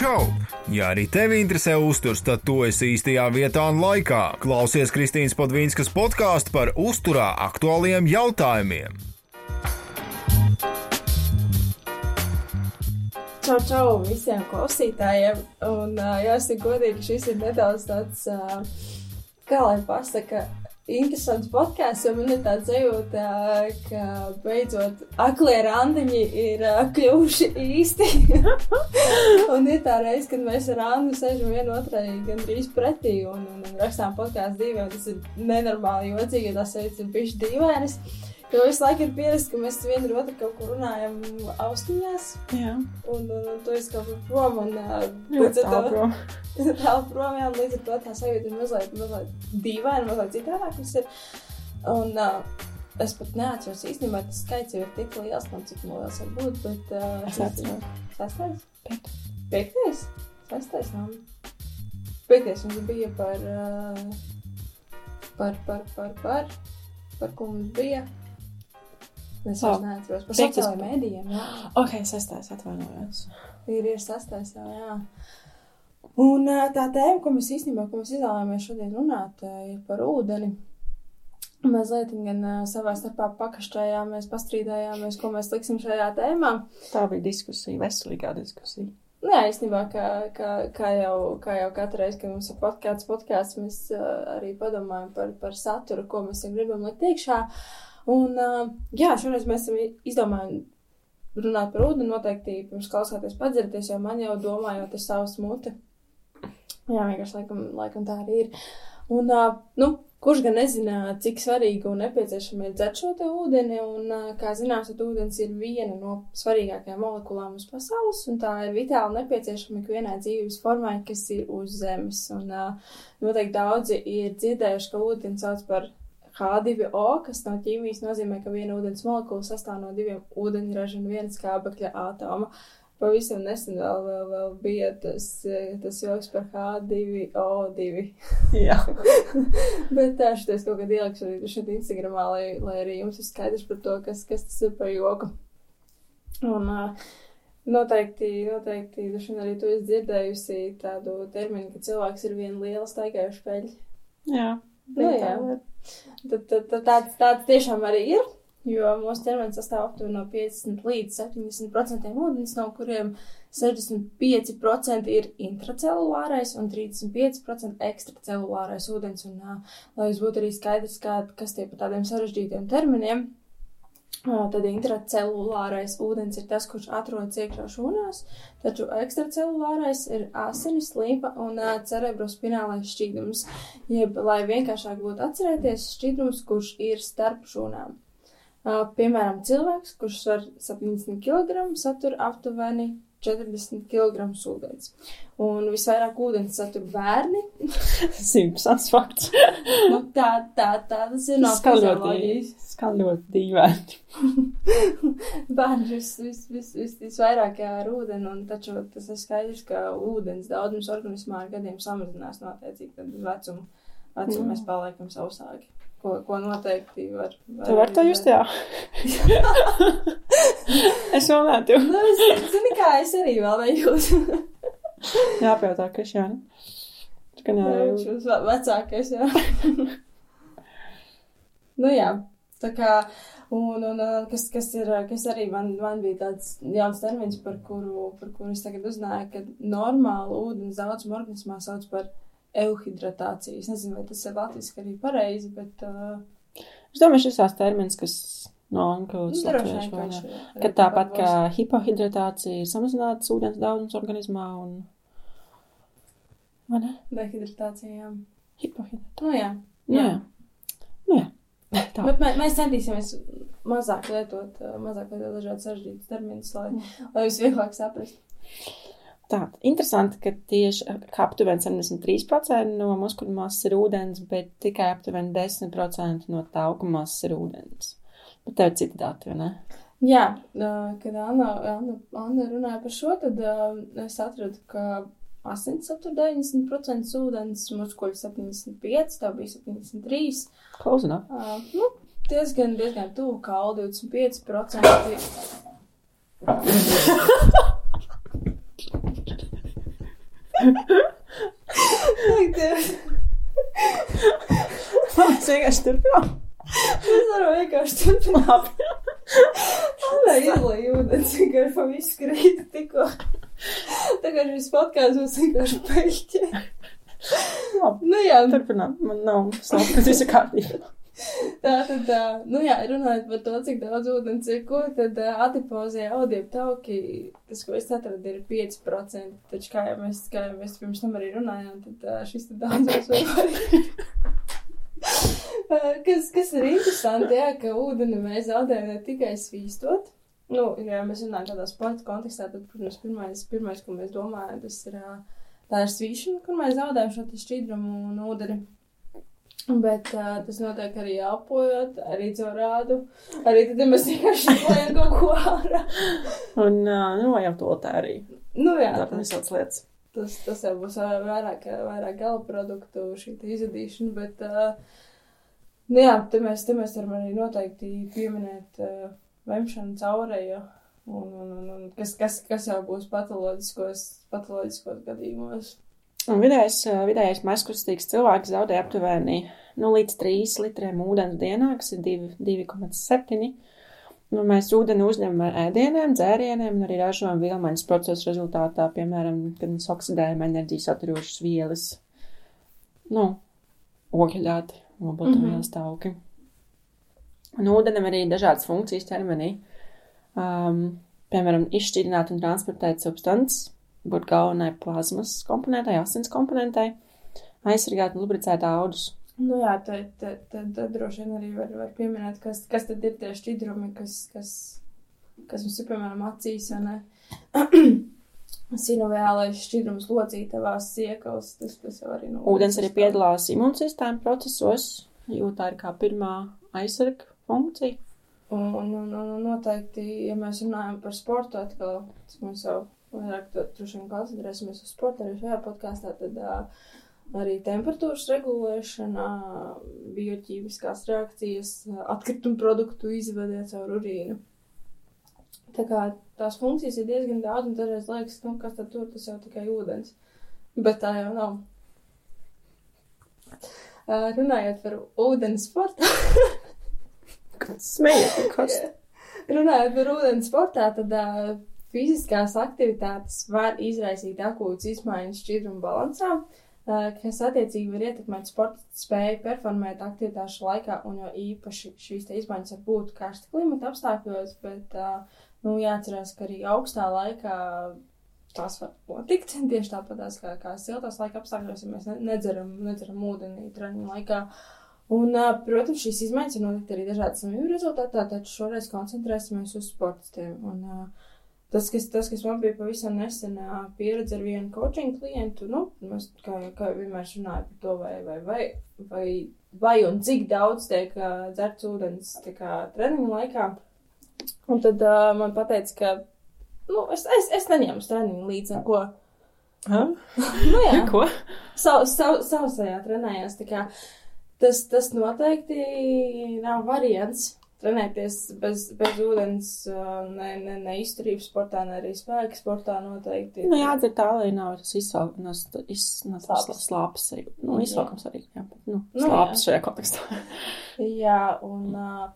čau! Ja arī tevi interesē uzturs, tad tu esi īstajā vietā un laikā. Klausies Kristīnas Podvīnskas podkāstu par uzturā aktuāliem jautājumiem. Čau, čau visiem klausītājiem. Un, jāsaka, godīgi, šis ir nedaudz tāds, kā lai pasaka, interesants podkāsts, jo man ir tāds sajūta, ka beidzot aklie randiņi ir kļuvuši īsti. un ir tā reize, kad mēs ar Annu sēžam vienotrai gandrīz pretī un, un, un rakstām podkāstu divi, un tas ir nenormāli jocīgi, jo tas ir bišķi dīvainas. Jo visu laiku ir pierasts, ka mēs vienu ar otru kaut kur runājam austiņās. Jā, Un, un, un tu esi kaut kur prom, un līdz ar to tālu prom, jā, līdz ar to tā sajūta ir mazliet, mazliet dīvaina, mazliet citādāk. Un uh, es pat neatceros īstenībā, tas skaits jau ir tik liels, man cik liels var būt, bet... Uh, Es atceros. Sastais? Piektais. Piektais? Sastais, jā. Piektais mums bija par... Uh, par, par, par, par, par ko mums bija. Es vairs Oh, neatceros. Par sociālajiem mēdījiem, jā. Ok, sestais atvainojos. Ir, ir sastais jau, jā. Un ā, tā tēma, ko mēs īstenībā, ko mēs izvēlējāmies šodien runāt, ā, ir par ūdeni. Mazliet gan ā, savā starpā pakašķējāmies, pastrīdējāmies, ko mēs liksim šajā tēmā. Tā bija diskusija, veselīgā diskusija. Nu Jā, īstenībā, kā, kā, kā, jau, kā jau katru reizi, kad mums ir podkāsts, podkāsts, mēs uh, arī padomājam par, par saturu, ko mēs gribam likt iekšā. Un, jā, šoreiz mēs esam izdomājuši runāt par ūdeni. Noteikti pirms klausāties padzirties, jo man jau domājot, ir savs mute. Jā, vienkārši laikam, laikam tā arī ir. Un, nu, kurš gan nezina, cik svarīgi un nepieciešami ir dzert šo ūdeni, un, kā zināms, ūdens ir viena no svarīgākajām molekulām uz pasaules, un tā ir vitāli nepieciešama ikvienai dzīves formai, kas ir uz Zemes. Un, noteikti daudzi ir dzirdējuši, ka ūdeni sauc par H2O, kas no ķīmijas nozīmē, ka viena ūdens molekula sastāv no diviem ūdeņraža un viena skābekļa atoma. Pavisam nesen vēl, vēl, vēl bija tas, eh, tas joks par H2O2. Jā. Bet tā šitais kaut kad ielikšu šeit Instagramā, lai, lai arī jums ir skaidrs par to, kas, kas tas ir par joku. Un uh, noteikti, noteikti, dažkārt arī tu esi dzirdējusi tādu terminu, ka cilvēks ir viena liela staigājuša peļa. Jā. Nu, jā. Tad, tad, tad tāds, tāds tiešām arī ir. Jo mūsu ķermenis sastāv aptuveni no 50 līdz 70% ūdens, no kuriem 65% ir intracelulārais un 35% ekstracelulārais ūdens. Un, uh, lai jums būtu arī skaidrs, kā, kas tie par tādiem sarežģītiem terminiem, tad intracelulārais ūdens ir tas, kurš atrodas iekšā šūnās, taču ekstracelulārais ir asinis, līpa un cerebrospinālais šķīdums. Jeb, lai vienkāršāk būtu atcerēties, šķidrums, kurš ir starp šūnām. Piemēram, cilvēks, kurš svar 70 kg, satur aptuveni 40 kg ūdens. Un visvairāk ūdens satur bērni. Simtsons fakts. Nu, tā, tā, tā tas ir no skan ļoti dīvaini. Bērni vis, vis, vis, vis, visvairāk ar ūdeni, un taču tas ir skaidrs, ka ūdens daudzums organismā ar gadiem samazinās noteicīgi, tad vecumu, vecumu Mm. mēs paliekam sausāki. Ko, ko noteikti var. Tu vari to just, jā. es vēl tev Nu, es, zini, kā es arī vēl nejūtu. jāpajautā, kas jā. Gan jā, Viņš ir vecākais, jā. nu, jā. Tā kā, un, un kas, kas, ir, kas arī man, man bija tāds jauns termins, par kuru, par kuru es tagad uzzināju, ka normālu ūdens daudzumu organismā sauc par euhidratāciju. Es nezinu, vai tas ir latviski arī pareizi, bet. Uh, Es domāju, šis tās termins, kas no angļu nu, ka viņš ir Ka tāpat kā hipohidratācija ir samazināts ūdens daudzums organismā un. Vai ne? Dehidratācija, jā. Hipohidratācija. Nu, jā. Nu, jā. Nu, jā. Tā. Bet mē, mēs centīsimies mazāk lietot, mazāk lietot dažādas sarežģītas terminus, lai, lai jūs vieglāk saprastu. Tā, interesanti, ka tieši ka aptuveni 73% no muskuļu masas ir ūdens, bet tikai aptuveni 10% no tauku masas ir ūdens. Bet tev ir citi dati, vai ne? Jā, kad Anna, Anna, Anna runāja par šo, tad es atradu, ka asins satur 90% ūdens, muskuļi 75, tā bija 73. Close enough. Uh, nu, diezgan, diezgan tuvu, kā 25%. Ak, Dievs. Mēs vienkārši turpinām. Mēs varam vienkārši turpināt. Tā izlaiž ūdens, vienkārši pa visu krīt tikko. Tagad šis podkāsts mums vienkārši peļķē. Labi. Nu jā, Turpinām. Man nav slāpes, kas visu kārtībā. tā tad, tā, nu jā, runājot par to, cik daudz ūdens ir, ko tad adipozē audiem tauki, tas, ko es atradu, ir 5%. Taču, kā jau mēs, kā jau mēs pirms tam arī runājām, tad šis tad daudzos vēl arī. Kas, kas ir interesanti, jā, ka ūdeni mēs zaudējam ne tikai svīstot. Nu, ja mēs runājam tādā sporta kontekstā, tad, protams, pirmais, pirmais ko mēs domājam, tas ir, tā ir svīšana, kur mēs zaudējam šo šķidrumu un ūdeni. Bet uh, tas notiek arī elpojot, arī caur rādu. Arī tad, ja mēs vienkārši plējam kaut ko ārā. Un, uh, nu, jau to tā arī. Nu jā, Tā tas, lietas. tas, tas jau būs vairāk, vairāk gala produktu šī izadīšana, bet, uh, nu jā, te mēs, te mēs varam arī noteikti pieminēt uh, vemšanu caurēju. Un, un, un, un kas, kas, kas jau būs patoloģiskos, patoloģiskos gadījumos. Un vidējais, vidējais mazkustīgs cilvēks zaudē aptuveni nu, līdz 3 litriem ūdens dienā, kas ir 2 2,7. Nu, mēs ūdeni uzņemam ar ēdieniem, dzērieniem un arī ražojam vielmaiņas procesa rezultātā, piemēram, kad mēs oksidējam enerģijas saturošas vielas, nu, ogļāti, obaltumvielas tauki. Un ūdenim arī dažādas funkcijas ķermenī. Um, piemēram, izšķidrināt un transportēt substances, būt galvenai plazmas komponentai, asins komponentai, aizsargāt un lubricēt audus. Nu jā, tad, tad, tad, tad droši vien arī var, var pieminēt, kas, kas tad ir tie šķidrumi, kas, kas, kas mums ir, piemēram, acīs, vai ne? Sinovēlais šķidrums locītavās siekals, tas, tas jau arī no Ūdens arī piedalās imūnsistēma procesos, jo tā ir kā pirmā aizsarga funkcija. Un, un, un, un noteikti, ja mēs runājam par sportu atkal, tas mēs jau vairāk koncentrēsimies uz sportu arī šajā podkāstā, tad uh, arī temperatūras regulēšana, bioķīmiskās reakcijas, atkritumu produktu izvedē caur urīnu. Tā kā tās funkcijas ir diezgan daudz, un dažreiz liekas, nu, kas tad tur, tas jau tikai ūdens. Bet tā jau nav. Uh, runājot par ūdens sportu, Smējiet, kas? Runājot par ūdens sportā, tad uh, fiziskās aktivitātes var izraisīt akūtas izmaiņas šķidrumu balansā, uh, kas attiecīgi var ietekmēt sporta spēju performēt aktivitāšu laikā, un jo īpaši šīs izmaiņas var būt karsta klimata apstākļos, bet, uh, nu, jāatcerās, ka arī augstā laikā tās var notikt, tieši tāpatās kā, kā siltās laika apstākļos, ja mēs ne- nedzeram, nedzeram ūdeni treniņu laikā. Un, protams, šīs izmaiņas ir noteikti arī dažādas slimību rezultātā, taču šoreiz koncentrēsimies uz sportistiem. Un, ā, tas, kas, tas, kas man bija pavisam nesenā pieredze ar vienu coaching klientu, nu, mēs kā, kā vienmēr runājam par to, vai, vai, vai, vai, vai un cik daudz tiek dzerts ūdens treniņu laikā. Un tad uh, man pateica, ka, nu, es, es, es neņemu treniņu līdzi neko. Nu, jā. Ko? Sav, sav, savsajā trenējās. Tas, tas noteikti nav variants. Trenēties bez, bez ūdens, ne, ne, ne izturības sportā, ne arī spēka sportā noteikti. Nu, jāatdzer tā, lai nav tas izsaukums, iz, no Slāpes. Nu, izsaukums arī, jā, bet, nu, Nu, slāpes šajā kontekstā. Jā, un uh,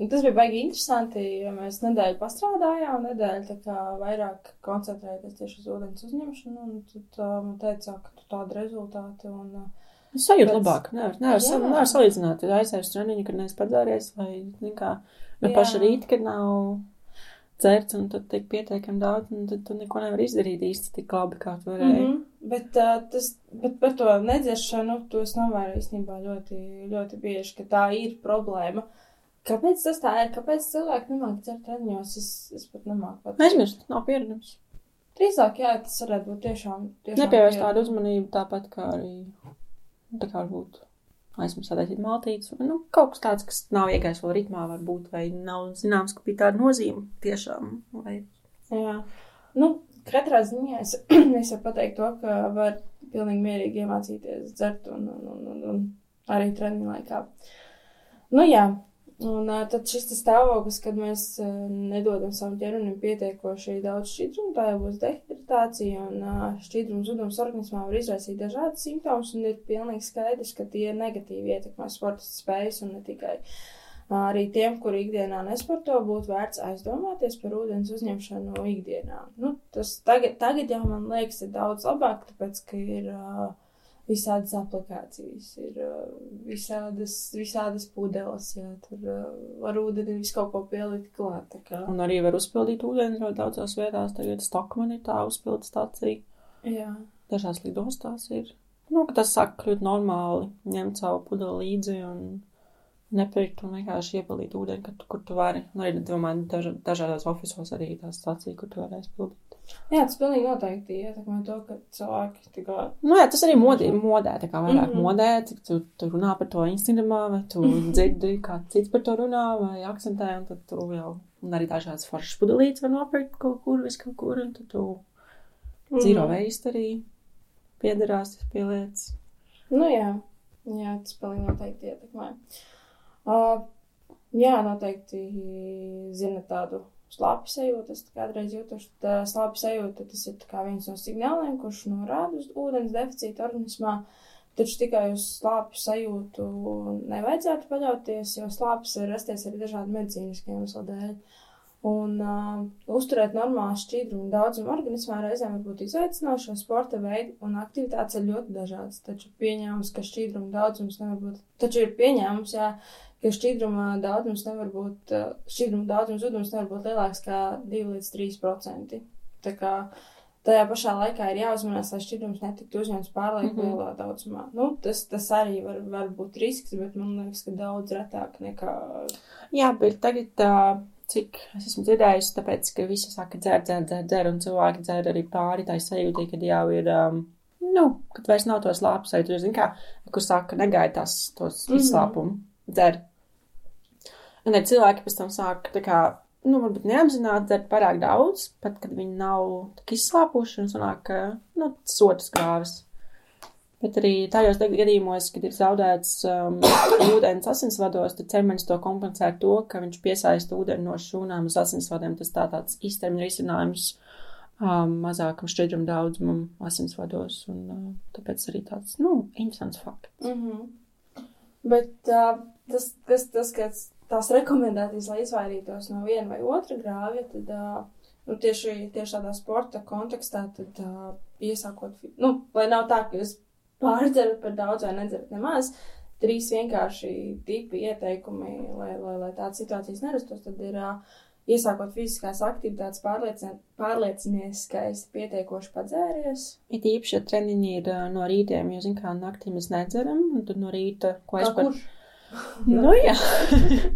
tas bija baigi interesanti, jo mēs nedēļu pastrādājām, nedēļu tā kā vairāk koncentrēties tieši uz ūdens uzņemšanu, un tad uh, man teica, ka tu tādi rezultāti, un uh, Es sajūtu Bet- labāk, nevar, nevar, sa- nevar salīdzināt, ja aizsēs treniņu, kad neesi padzēries, vai, kā, no paša rīta, kad nav dzērts, un tad tik pietiekami daudz, un tad tu neko nevar izdarīt īsti tik labi, kā tu varēji. Mm -hmm. Bet, uh, tas, bet par to nedzeršanu, to es novēroju īstenībā ļoti, ļoti bieži, ka tā ir problēma. Kāpēc tas tā ir? Kāpēc cilvēki nemāk dzert treniņos? Es, es pat nemāku pateikt. Aizmirst, nav pieredums. Drīzāk, jā, tas varētu būt tiešām. tiešām Nepievērst tādu uzmanību, tāpat kā arī, tā kā varbūt aizmirst sadaļīt maltītes, nu, kaut kas tāds, kas nav iegājis vēl ritmā, varbūt, vai nav zināms, ka bija tāda nozīme tiešām, vai Jā, nu, katrā ziņā es, es varu pateikt to, ka var pilnīgi mierīgi iemācīties dzert un, un, un, un, un arī treniņu laikā. Nu, jā, un tad šis stāvoklis, kad mēs nedodam savam ķermenim pietiekoši daudz šķidrumu, tā jau būs dehidratācija un šķidruma zudums organismā var izraisīt dažādas simptomus, un ir pilnīgi skaidrs, ka tie negatīvi ietekmē sporta spējas un ne tikai. Arī tiem, kuri ikdienā nesporto, būtu vērts aizdomāties par ūdens uzņemšanu ikdienā. Nu, tas tagad, tagad jau man liekas, ir daudz labāk, tāpēc, ka ir uh, visādas aplikācijas, ir uh, visādas, visādas pudeles, jā, tur uh, var ūdeni visu kaut ko pielikt klāt. Un arī var uzpildīt ūdeni ļoti daudzās vietās. Tagad Stokman ir tā uzpildu stācija. Jā. Dažās lidostās ir. Nu, tas sāk kļūt normāli, ņemt savu pudeli līdzi un nepirkt un vienkārši iepildīt ūdeni, kur, kur tu vari. Un arī, domāju, daž, dažādās ofisos arī tā stācija, kur tu vari aizpildīt. Jā, tas pilnīgi noteikti ietekmē to, ka cilvēki tā kā. Nu, jā, tas arī modī, modē, tā kā vairāk mm -hmm. modē, cik tu, tu runā par to Instagramā, vai tu dzirdi, kā cits par to runā, vai akcentē, un tad tu jau, un arī dažādas foršas pudelītes var nopirkt kaut kur, vis kaut kur, un tad tu mm -hmm. zero waste arī piederās pie lietas. Nu, jā, jā, tas pilnīgi noteikti ietekmē. Uh, jā, noteikti zina tādu slāpju sajūta. Es kādreiz jūtu, slāpju sajūta tas ir viens no signāliem, kurš norāda uz ūdens deficītu organismā. Taču tikai uz slāpju sajūtu nevajadzētu paļauties, jo slāpes var rasties arī dažādu medicīnisku iemeslu dēļ. Un uh, uzturēt normālu šķidrumu daudzumu organismā reizēm var būt izaicinoši, jo sporta veidi un aktivitātes ir ļoti dažādas. Taču pieņēmums, ka šķidruma daudzums nevar būt, taču ir pieņēmums, jā, ka šķidruma daudzums nevar būt, eh, šķidruma daudzums zudums nevar būt lielāks kā 2 līdz 3 procenti. Tā kā tajā pašā laikā ir jāuzmanās, lai šķidrums netiktu uzņemts pārlieku mm -hmm. lielā daudzumā. Nu, tas, tas arī var, var būt risks, bet man liekas, ka daudz retāk nekā. Jā, bet tagad tā. Cik es esmu dzirdējusi, tāpēc, ka visi saka, dzer, dzer, dzer, dzer, un cilvēki dzer arī pāri tai sajūtai, kad jau ir, um, nu, kad vairs nav tos lāpus sajūtu, jo, zin kā, kur saka, negaida tas, tos mm -hmm. Dzer, Un ir cilvēki, kas tam sāk, tā kā, nu, varbūt neapzināti dzert pārāk daudz, pat kad viņi nav tik izslāpuši un sanāk, nu, sotas krāvis. Bet arī tajos gadījumos, kad ir zaudēts um, ūdens asinsvados, tad ķermenis to kompensē ar to, ka viņš piesaista ūdeni no šūnām uz asinsvadiem. Tas tā tāds īstermiņa risinājums um, mazākam šķidrum daudzumam asinsvados. Un uh, tāpēc arī tāds, nu, interesants fakts. Mm -hmm. Bet uh, tas, tas, tas, kas tās rekomendācijas, lai izvairītos no viena vai otra grāvja, tad nu, tieši, tieši tādā sporta kontekstā, tad iesākot, nu, lai nav tā, ka jūs pārdzerat par daudz vai nedzerat nemaz. Trīs vienkārši tipi ieteikumi, lai, lai, lai tādas situācijas nerastos, tad ir uh, iesākot fiziskās aktivitātes, pārliecinies, ka esi pietiekoši padzēries. It īpaši, ja treniņi ir no rītiem, jo, zin kā, naktī mēs nedzeram, un tad no rīta, ko es par... Kur? Nu, jā.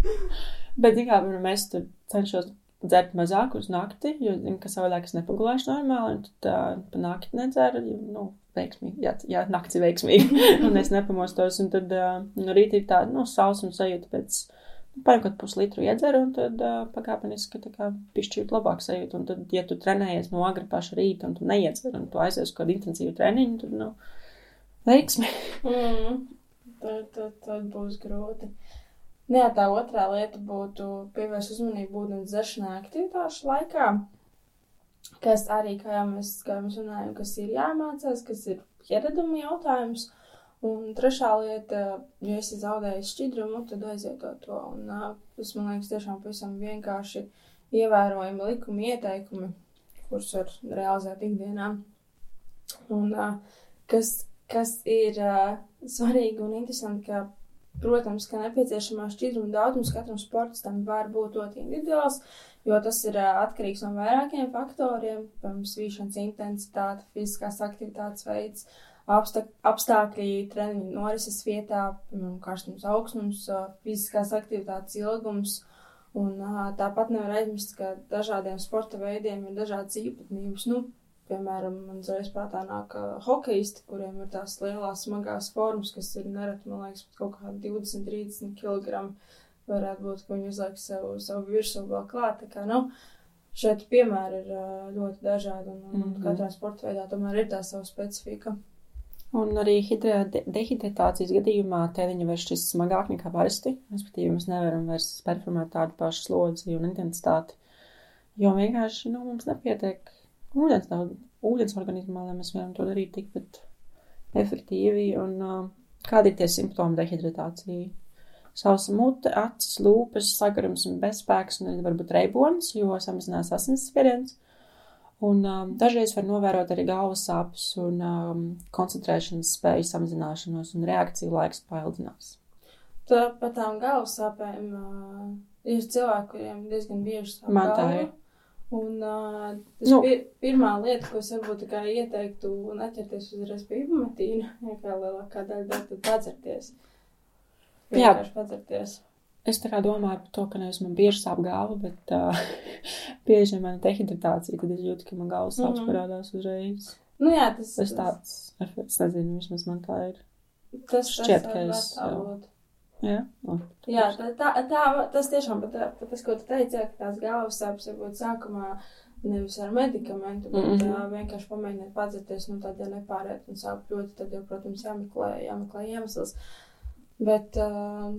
Bet, kā mēs tur cenšos dzert mazāk uz nakti, jo, zinu, ka savādāk es nepagulēšu normāli, un tad uh, pa nakti nedzeru, jo, nu, veiksmīgi, jā, jā nakts ir veiksmīgi, un es nepamostos, un tad uh, no rīta ir tāda, nu, sausuma sajūta pēc, nu, paņem kaut puslitru iedzeru, un tad uh, pakāpeniski, tā kā pišķirt labāk sajūta, un tad, ja tu trenējies no agra paša rīta, un tu neiedzer, un tu aizies kādu intensīvu treniņu, tad, nu, veiksmīgi. Mm tad, tad, tad būs grūti. Nē, tā otrā lieta būtu pievērst uzmanību ūdens dzeršanai aktivitāšu laikā, kas arī, kā jau mēs, kā jau mēs runājam, kas ir jāmācās, kas ir ieraduma jautājums. Un trešā lieta, ja esi zaudējis šķidrumu, tad aizietot to. Un tas, man liekas, tiešām pavisam vienkārši ievērojami likumi ieteikumi, kurus var realizēt ikdienā. Un kas, kas ir uh, svarīgi un interesanti, ka, protams, ka nepieciešamā šķidruma daudzums katram sportistam var būt ļoti individuāls, jo tas ir uh, atkarīgs no vairākiem faktoriem, piemēram, svīšanas intensitāte, fiziskās aktivitātes veids, apstākļi, treniņu norises vietā, piemēram, karstums, augstums, uh, fiziskās aktivitātes ilgums. Un, uh, tāpat nevar aizmirst, ka dažādiem sporta veidiem ir dažādas īpatnības. Nu, Piemēram, man uzreiz prātā nāk uh, hokeisti, kuriem ir tās lielās smagās formas, kas ir nereti, man liekas, kaut kādi 20, 30 kg. Varētu būt, ka viņi uzliek sev, savu virsmu vēl klāt. Tā kā, nu, šeit piemēri ir uh, ļoti dažādi, un, un mm -hmm. katrā sporta veidā tomēr ir tā sava specifika. Un arī de dehidratācijas gadījumā tēriņa var šķist smagāk nekā parasti. Respektīvi, mēs nevaram vairs performēt tādu pašu slodzi un intensitāti, jo vienkārši nu, mums nepietiek ūdens daudz, ūdens organismā, lai mēs varam to darīt tikpat efektīvi. Un uh, kādi ir tie simptomi dehidratācijai? Sausa mute, acis, lūpas, sagarums un bezspēks, un arī varbūt reibonis, jo samazinās asinsspiediens. Un um, dažreiz var novērot arī galvas sāpes un um, koncentrēšanas spēju samazināšanos un reakciju laiks paildzinās. Tā par tām galvas sāpēm uh, ir cilvēki, kuriem diezgan bieži sāp Man tā ir. Un uh, Nu. pir, pirmā lieta, ko es varbūt ieteiktu, neķerties uzreiz pie ibumetīna, ja kā lielākā daļa tad padzerties. Jā. Padzerties. Es tā kā domāju par to, ka nevis man bieži sāp galva, bet uh, bieži man ir dehidratācija, tad es jūtu, ka man galvas sāpes Mhm. parādās uzreiz. Nu jā, tas, Tas tāds efekts, nezinu, vismaz man tā ir. tas, šķiet, tas ka es, tā jā. Jā, tā, tā, tā, tas tiešām, tā, pat tas, ko tu teici, jā, ka tās galvas sāpes varbūt sākumā nevis ar medikamentu, bet mm. -hmm. uh, vienkārši pamēģināt padzerties, nu tad, ja nepāriet un sāp ļoti, tad jau, protams, jāmeklē, jāmeklē iemesls. Bet uh,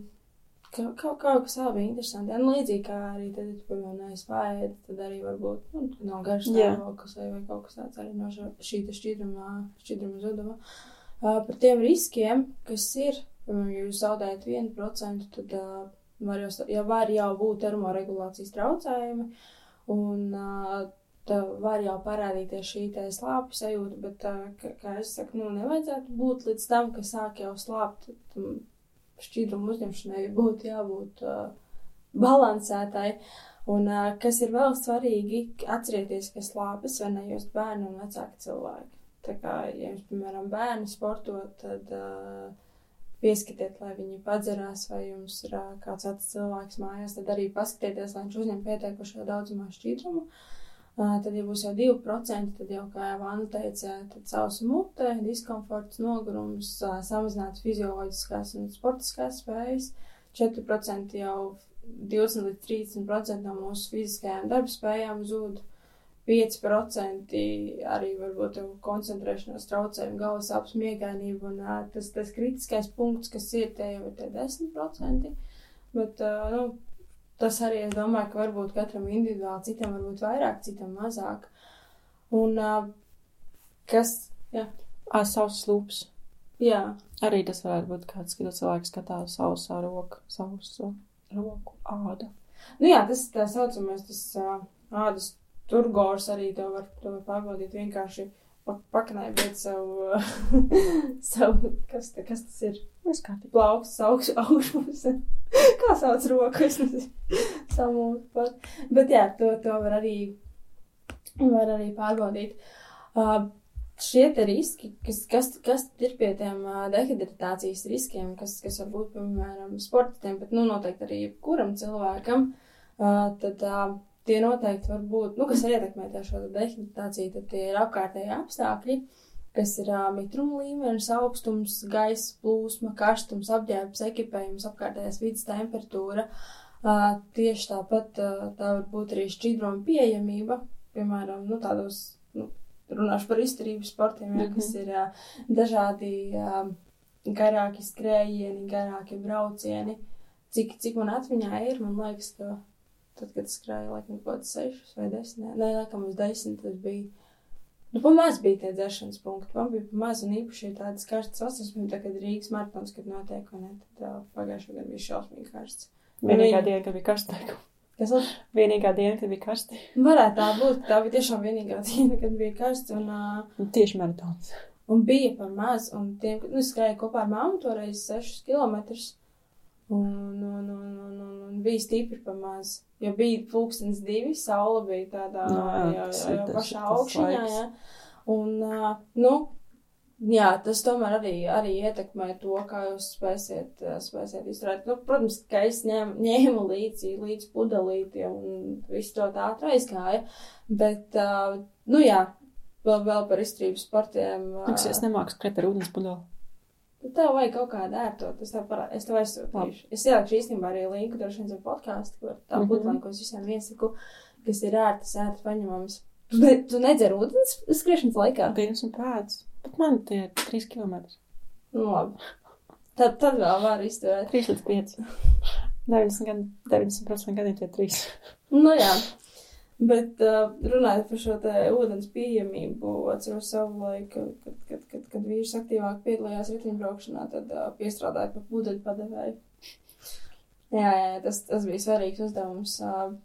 kaut, kaut, kaut kas vēl bija interesanti. Ja, nu, līdzīgi kā arī tad, ja neesi pārēd, tad arī varbūt, nu, no garš stāvoklis vai, vai kaut kas tāds arī no šī te šķidrumā, šķidruma zuduma. Uh, par tiem riskiem, kas ir, piemēram, ja jūs zaudējat 1%, tad uh, var jau, ja var jau būt termoregulācijas traucējumi, un uh, tā var jau parādīties šī te slāpju sajūta, bet, uh, kā, kā es saku, nu, nevajadzētu būt līdz tam, ka sāk jau slāpt, šķidrumu uzņemšanai būtu jābūt uh, balansētai. Un uh, kas ir vēl svarīgi, atcerieties, ka slāpes var nejust bērni un vecāki cilvēki. Tā kā, ja jums, piemēram, bērni sporto, tad uh, pieskatiet, lai viņi padzerās, vai jums ir kāds cits cilvēks mājās, tad arī paskatieties, lai viņš uzņem pietiekušo daudzumā šķidrumu. Uh, tad, ja būs jau 2%, tad jau, kā jau Anna teica, tad sausa mute, diskomforts, nogurums, samazināts fizioloģiskās un sportiskās spējas. 4% jau 20 līdz 30% no mūsu fiziskajām darbspējām zūd. 5% arī varbūt koncentrēšanās traucējumi, galvas sāpes, miegainība un tas, tas kritiskais punkts, kas ir tie jau ir tie 10%. Bet, nu, tas arī, es domāju, ka varbūt katram individuāli, citam varbūt vairāk, citam mazāk. Un kas, jā, Ā, savs lūps. jā, Arī tas varētu būt kāds, kad cilvēks skatās sausā roku, sausu roku āda. Nu jā, tas tā saucamais, tas ā, ādas turgors arī to var, to var pārbaudīt vienkārši pa- paknaibiet savu, savu, kas, ta, kas tas ir, Viss kārtībā. plauks, augš, augšpuse. Kā sauc roku, es nezinu, samūt pat. Bet jā, to, to var arī, var arī pārbaudīt. Uh, šie te riski, kas, kas, kas ir pie tiem uh, dehidratācijas riskiem, kas, kas var būt, piemēram, sportistiem, bet, nu, noteikti arī jebkuram cilvēkam, uh, tad uh, tie noteikti var būt, nu, kas jau šo dehidratāciju, tad tie ir apkārtēji apstākļi, kas ir uh, mitruma līmenis, augstums, gaisa plūsma, karstums, apģērbs, ekipējums, apkārtējās vidas temperatūra. Uh, tieši tāpat uh, tā var būt arī šķidruma pieejamība, piemēram, nu, tādos, nu, runāšu par izturības sportiem, ja, kas ir uh, dažādi uh, garāki skrējieni, garāki braucieni. Cik, cik man atmiņā ir, man liekas, ka tad, kad es skrēju, laikam, kaut kāds sešus vai desmit, nē, laikam, uz desmit tas bija. Nu, pamaz bija tie dzeršanas punkti, man bija pamaz un īpaši tādas karstas sasniegums, tā kad Rīgas maratons, kad notiek, un ne, tad pagājušajā gadā bija šausmīgi karsts. Vienīgā diena, kad bija karsti. Kas vēl? Vienīgā diena, kad bija karsti. Varētu tā būt, tā bija tiešām vienīgā diena, kad bija karsts, un, uh, Un tieši maratons. un bija par maz, un tiem, nu, es skrēju kopā ar mammu toreiz 6 km. Un, un, un, un, un, un bija stipri par maz. Jo bija pulkstenis divi, saule bija tādā Nu, jā, jau, tas jau, pašā laiks. Jā. Un, uh, nu, jā, tas tomēr arī, arī ietekmē to, kā jūs spēsiet, spēsiet izturēt. Nu, protams, ka es ņēmu, ņēmu līdzi, līdzi pudelīti un visu to tā aizgāja. Bet, uh, nu jā, vēl, vēl par izturības sportiem. uh, es nemāku skriet ar ūdens pudeli. Tad tev vajag kaut kādu ērto, tas tev parāda. Es tev aizsūtīšu. Es ieliku īstenībā arī linku, droši vien zem podkāstu, kur tā pudelē, ko es visiem iesaku, kas ir ērtas, ērtas paņemams. Tu, ne, tu nedzer ūdens skriešanas laikā? Pirms un pēc. Bet man tie ir 3 km. Nu, labi. Tad, tad vēl var izturēt. 3 līdz 5. 90, gan, 90% gadiem tie 3. Nu, jā. Bet uh, runājot par šo ūdens pieejamību, atceros savu laiku, kad, kad, kad, kad vīrs aktīvāk piedalījās riteņbraukšanā, tad uh, piestrādāja pa pudeļu padevēju. Jā, jā, tas, tas bija svarīgs uzdevums. Uh,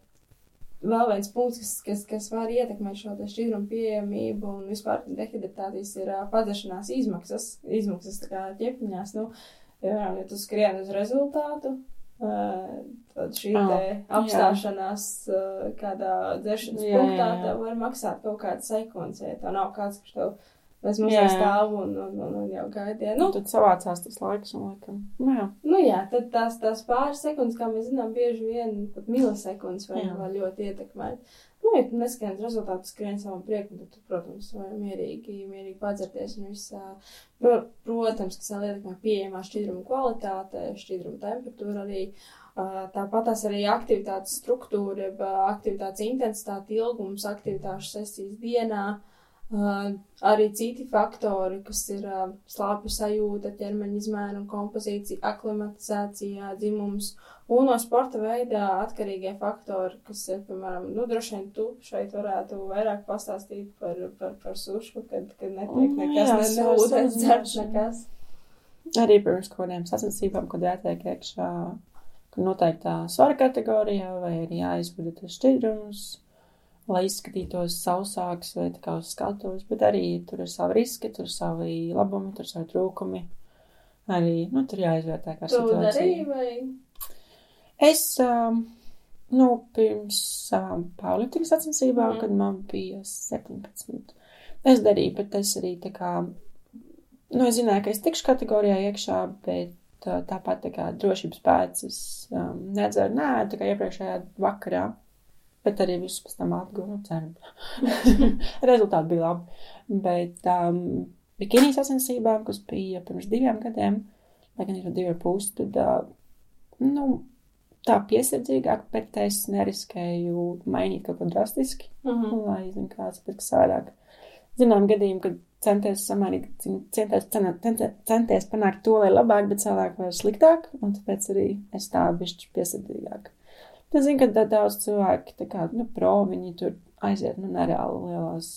vēl viens punkts, kas, kas, kas var ietekmēt šo šķidrumu pieejamību un vispār dehidratācijas ir uh, padzešanās izmaksas, izmaksas tā kā ķepiņās. Nu, ja, ja tu skrien uz rezultātu, Tad šī oh, apstāšanās jā. kādā dzeršanas jā, punktā jā, jā. tev var maksāt kaut kādas sekundes, ja tā nav kāds, kurš tev bez mazliet stāv un, un, un, un jau gaidīja. Nu, tad savācās tas laiks un laikam. Nu, jā. Nu, jā, tad tās, tās pāris sekundes, kā mēs zinām, bieži vien pat milisekundes var, var ļoti ietekmēt. Nu, ja tu neskrien rezultātu, skrien savam priekam, tad tu, protams, vari mierīgi, mierīgi padzerties un viss. Pro, protams, kas vēl ietekmē pieejamā šķidruma kvalitāte, šķidruma temperatūra arī. Tāpat tās arī aktivitātes struktūra, aktivitātes intensitāte, ilgums, aktivitāšu sesijas dienā. Uh, arī citi faktori, kas ir slāpju sajūta, ķermeņa izmēra un kompozīcija, aklimatizācija, dzimums. Un no sporta veidā atkarīgie faktori, kas ir, piemēram, nu, droši vien tu šeit varētu vairāk pastāstīt par, par, par sušu, kad, kad netiek Nu, nekas, ne, ne ūdens dzert nekas. Arī pirms kaut kādiem sacensībām, kad jātiek iekšā noteiktā svara kategorijā vai arī jāizvada tas šķidrums, lai izskatītos sausāks vai tā kā uz skatuves, bet arī tur ir savi riski, tur ir savi labumi, tur ir savi trūkumi. Arī, nu, tur jāizvērtē kā Tu darīji situācija. vai? Es, um, nu, pirms savām powerlifting sacensībām, Mhm. kad man bija 17, es darīju, bet es arī tā kā, nu, es zināju, ka es tikšu kategorijā iekšā, bet uh, tāpat tā kā drošības pēc es um, nedzeru, nē, tā kā iepriekšējā vakarā, bet arī visus pēc tam atguvu, nu. Rezultāti bija labi. Bet um, bikini sacensībām, kas bija pirms diviem gadiem, lai gan ir divi pusi, tad, uh, nu, tā piesardzīgāk, bet es neriskēju mainīt kaut ko drastiski, Mhm. lai, zinu, kāds kas savādāk. Zinām gadījumu, kad centies samanīt, centies, centies, centies panākt to, lai labāk, bet savādāk vai sliktāk, un tāpēc arī es tā bišķi piesardzīgāk. Es zinu, ka da- daudz cilvēki, tā kā, nu, pro, viņi tur aiziet, nu, nereāli lielās,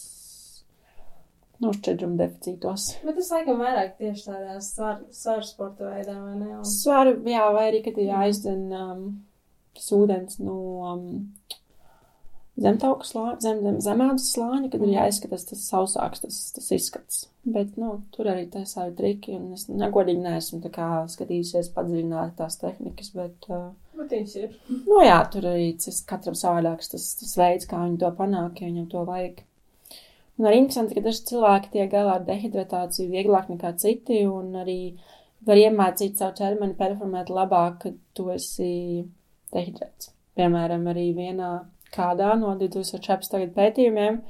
nu, šķidruma deficītos. Bet tas laikam vairāk tieši tādā svaru svar sporta veidā, vai ne? Un... Svaru, jā, vai arī, kad ir jāizdzen um, tas ūdens no um, zemtauku slāņa, zem, zem, zemādas slāņa, kad ir Mhm. jāizskatās tas sausāks, tas, tas izskats. Bet, nu, tur arī tā savi triki, un es negodīgi neesmu tā kā skatījusies padziļināt tās tehnikas, bet, uh, Bet viņš ir. nu jā, tur arī tas katram savādāks tas, tas veids, kā viņi to panāk, ja viņam to vajag. Un arī interesanti, ka daži cilvēki tiek galā ar dehidratāciju vieglāk nekā citi, un arī var iemācīt savu ķermeni performēt labāk, kad tu esi dehidrēts. Piemēram, arī vienā kādā no 2014. gada pētījumiem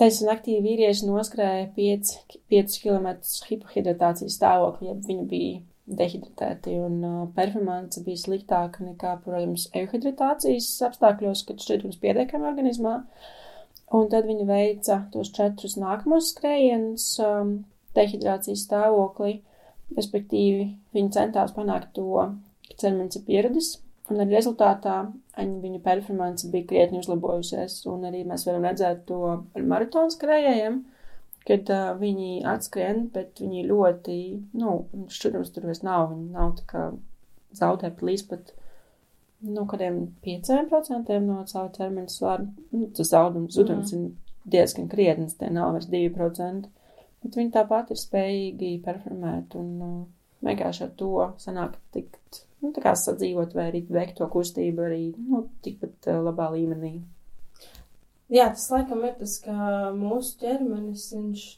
taisnība aktīvi vīrieši noskrēja 5, 5 km hipohidratācijas stāvokli, ja viņi bija dehidratēti, un uh, performance bija sliktāka nekā, protams, euhidratācijas apstākļos, kad šķidrums pietiekami organismā. Un tad viņi veica tos četrus nākamos skrējienus um, dehidrācijas stāvoklī, respektīvi viņi centās panākt to, ka ķermenis ir pieradis, un arī rezultātā viņa, performance bija krietni uzlabojusies, un arī mēs varam redzēt to ar maratonu skrējējiem, kad uh, viņi atskrien, bet viņi ļoti, nu, šķidrums tur vairs nav, viņi nav tā kā zaudē plīs pat, nu, kādiem 5% no savu ķermeņa svara. Nu, tas zaudums, zudums mm. ir diezgan krietns, tie nav vairs 2%. Bet viņi tāpat ir spējīgi performēt un uh, vienkārši ar to sanāk tikt, nu, tā kā sadzīvot vai arī veikt to kustību arī, nu, tikpat uh, labā līmenī. Jā, tas laikam ir tas, ka mūsu ķermenis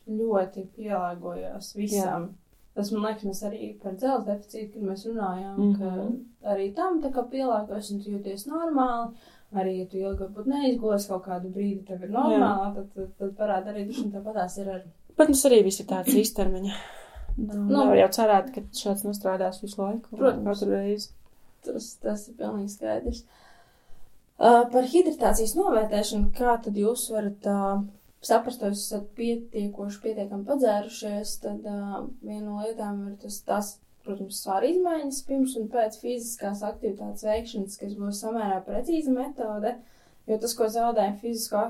ļoti pielāgojās visam. Jā. Tas man liekas, mēs arī par dzelzceļa deficītu, kad mēs runājām, mm Mhm. -hmm. ka arī tam tā kā pielāgojas un tu jūties normāli. Arī, ja tu ilgi varbūt neizgos kaut kādu brīdi, tev ir normāli, tad, tad, tad parāda arī, ka tāpatās ir ar Protams, arī viss ir tāds īstermiņa. Nu. nu, jau cerēt, ka šāds nostrādās visu laiku. un Protams. Katru reizi. Tas, tas ir pilnīgi skaidrs. Uh, par hidratācijas novērtēšanu, kā tad jūs varat uh, saprast, vai esat pietiekoši, pietiekami padzērušies, tad uh, viena no lietām ir tas, tas protams, svāra izmaiņas pirms un pēc fiziskās aktivitātes veikšanas, kas būs samērā precīza metode. Jo tas, ko zaudējam fizisko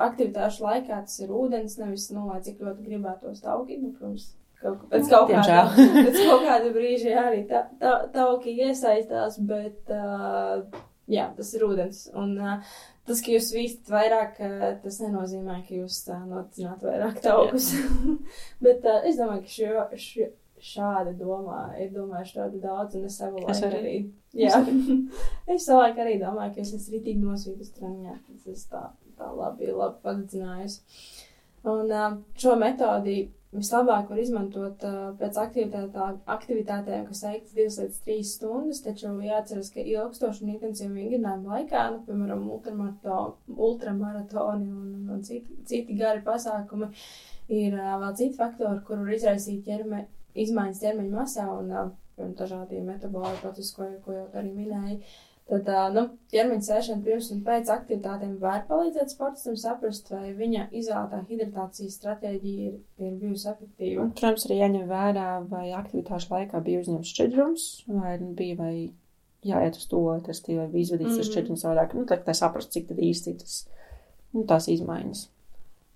aktivitāšu, laikā, tas ir ūdens, nevis, nu, lai cik ļoti gribētos taukīt, nu, protams, kaut, pēc kaut kāda, pēc kaut kāda brīža jā, arī tā, tā, tauki iesaistās, bet, uh, jā, tas ir ūdens. Un uh, tas, ka jūs vīstat vairāk, uh, tas nenozīmē, ka jūs uh, noticināt vairāk taukus. bet uh, es domāju, ka šo, šo, šādi domā, ir domājuši ļoti daudz, un es savu laiku arī. Jā, es savu laiku arī domāju, ka es esmu ritīgi nosvītas treniņā, tas es tā, tā labi, labi padedzinājusi. Un šo metodi vislabāk var izmantot pēc aktivitātēm, kas veikts 2 līdz 3 stundas, taču jāatceras, ka ilgstoši un intensīvi vingrinājumu laikā, nu, piemēram, ultramaratoni un, un, un citi, citi gari pasākumi, ir vēl citi faktori, kur var izraisīt ķerme, izmaiņas ķermeņa masā un, un dažādi metaboli procesi, ko, ko jau arī minēju. Tad, nu, ķermeņa sēšana pirms un pēc aktivitātēm var palīdzēt sportistam saprast, vai viņa izvēlētā hidratācijas stratēģija ir, ir bijusi efektīva. Un, protams, arī jāņem vērā, vai aktivitāšu laikā bija uzņemts šķidrums, vai nu, bija vai jāiet uz to testi, vai bija izvadīts mm -hmm. tas šķidrums savādāk. Nu, tā, tā saprast, cik tad īsti tas, nu, tās izmaiņas.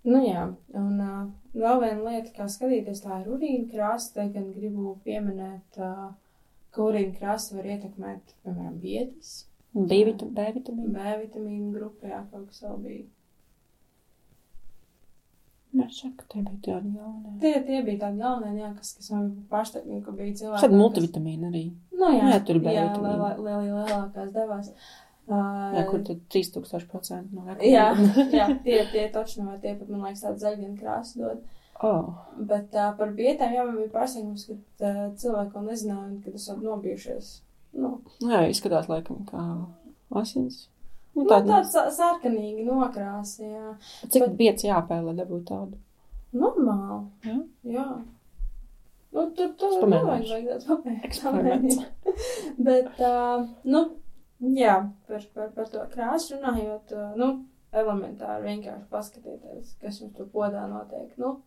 Nu jā, un uh, vēl viena lieta, kā skatīties, tā ir urīna krāsa. Te gan gribu pieminēt, uh, urīna krāsa var ietekmēt, piemēram, vietas. B vitamīnu. B vitamīnu grupā, jā, kaut kas vēl bija. Nešaka, tie bija tādi galvenie. Tie, tie bija tādi galvenie, jā, kas, kas man pārsteigumi, ka bija cilvēki. Tad multivitamīni arī. Nu jā, jā tur bija. Lielākās lielā, lielā devās. Uh, jā, kur tad 3000% no rekomendācijām. Jā, jā, tie, tie točno, vai tie pat, man liekas, tādu zaļvienu krāsu dod. Oh. Bet uh, par vietām, jā, man bija pārsteigums, ka uh, cilvēki vēl nezināja, ka tas var nobijušies. Nu. Jā, izskatās laikam kā asins. Nu, tāda nu, tāda sarkanīga nokrāsa, jā. Cik Bet... biets jāpēl, lai dabūtu tādu? Normāli. Jā. jā. Nu, tur tur nevajag vajadzētu. Eksperiments. Bet, uh, nu, Jā, par, par, par to krāsu runājot, nu, elementāri vienkārši paskatieties, kas jums tur podā notiek. Nu,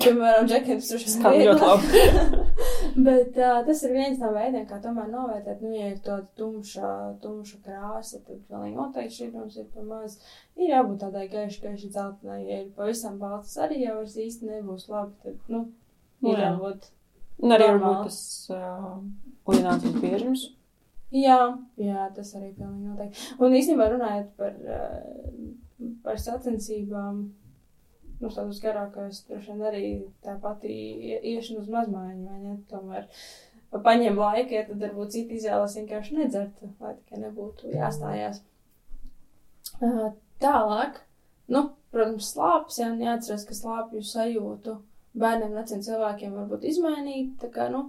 Piemēram, džekets tur skan ļoti labi. Bet uh, tas ir viens no veidiem, kā tomēr novērtēt, nu, ja ir tāda tumša, tumša krāsa, tad pilnīgi noteikti šķidrums ir pa maz. Ir jābūt tādai gaiši, gaiši dzeltenai, ja ir pavisam balts, arī jau vairs īsti nebūs labi, tad, nu, ir jābūt. Un arī varbūt tas uh, urinācijas biežums. Jā, jā, tas arī pilnīgi noteikti. Un īstenībā runājot par, eh, par sacensībām, nu, tādus garākos, droši vien arī tā pati iešana uz mazmaiņu, vai ne? Tomēr paņem laiku, ja tad varbūt citi izvēlas vienkārši nedzert, lai tikai nebūtu jāstājās. Tālāk, nu, protams, slāpes, jā, jāatceras, ka slāpju sajūtu bērniem, veciem cilvēkiem var būt izmainīt, tā kā, nu,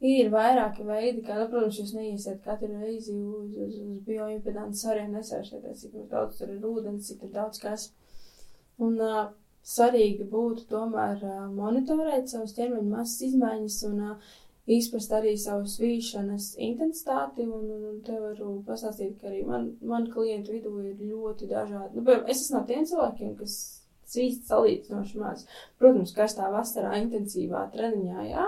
Ir vairāki veidi, kā, nu, protams, jūs neiesiet katru reizi uz, uz, uz bioimpedances svariem nesēšieties, cik daudz tur ir ūdens, cik tur daudz kas. Un uh, svarīgi būtu tomēr monitorēt savus ķermeņa masas izmaiņas un izprast arī savu svīšanas intensitāti. Un, un, un te varu pastāstīt, ka arī man, man klientu vidū ir ļoti dažādi. Nu, piemēram, es esmu no tiem cilvēkiem, kas svīst salīdzinoši maz. Protams, karstā vasarā intensīvā treniņā, jā.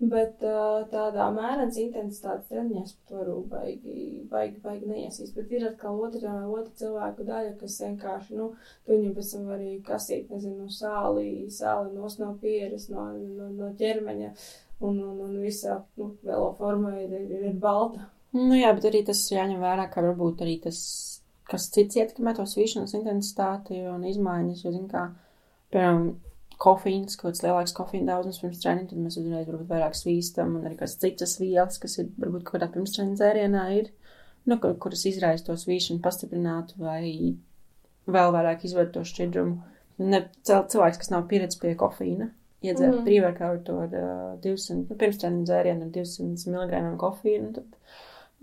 Bet uh, tādā mērenas intensitātes treniņās pat varu baigi, baigi, baigi neiesīs. Bet ir atkal otra, otra cilvēku daļa, kas vienkārši, nu, tu viņu pēc tam arī kasīt, nezinu, sāli, sāli nos no pieres, no, no, no ķermeņa, un, un, un visa, nu, vēlo forma ir, ir, ir balta. Nu jā, bet arī tas jāņem vērā, ka varbūt arī tas, kas cits ietekmē to svīšanas intensitāti un izmaiņas, jo, zin kā, piemēram, kofīns, kaut kāds lielāks kofīna daudzums pirms treniņa, tad mēs uzreiz varbūt vairāk svīstam, un arī kāds citas vielas, kas ir varbūt kaut kādā pirms treniņa dzērienā ir, nu, kur, kuras izraisa to svīšanu pastiprinātu vai vēl vairāk izved to šķidrumu. Ne, cilvēks, kas nav pieredzējis pie kofīna, iedzēra mm. prīvērkautu ar uh, 200, nu, pirms treniņa dzērienu ar 200 mg kofīnu, tad,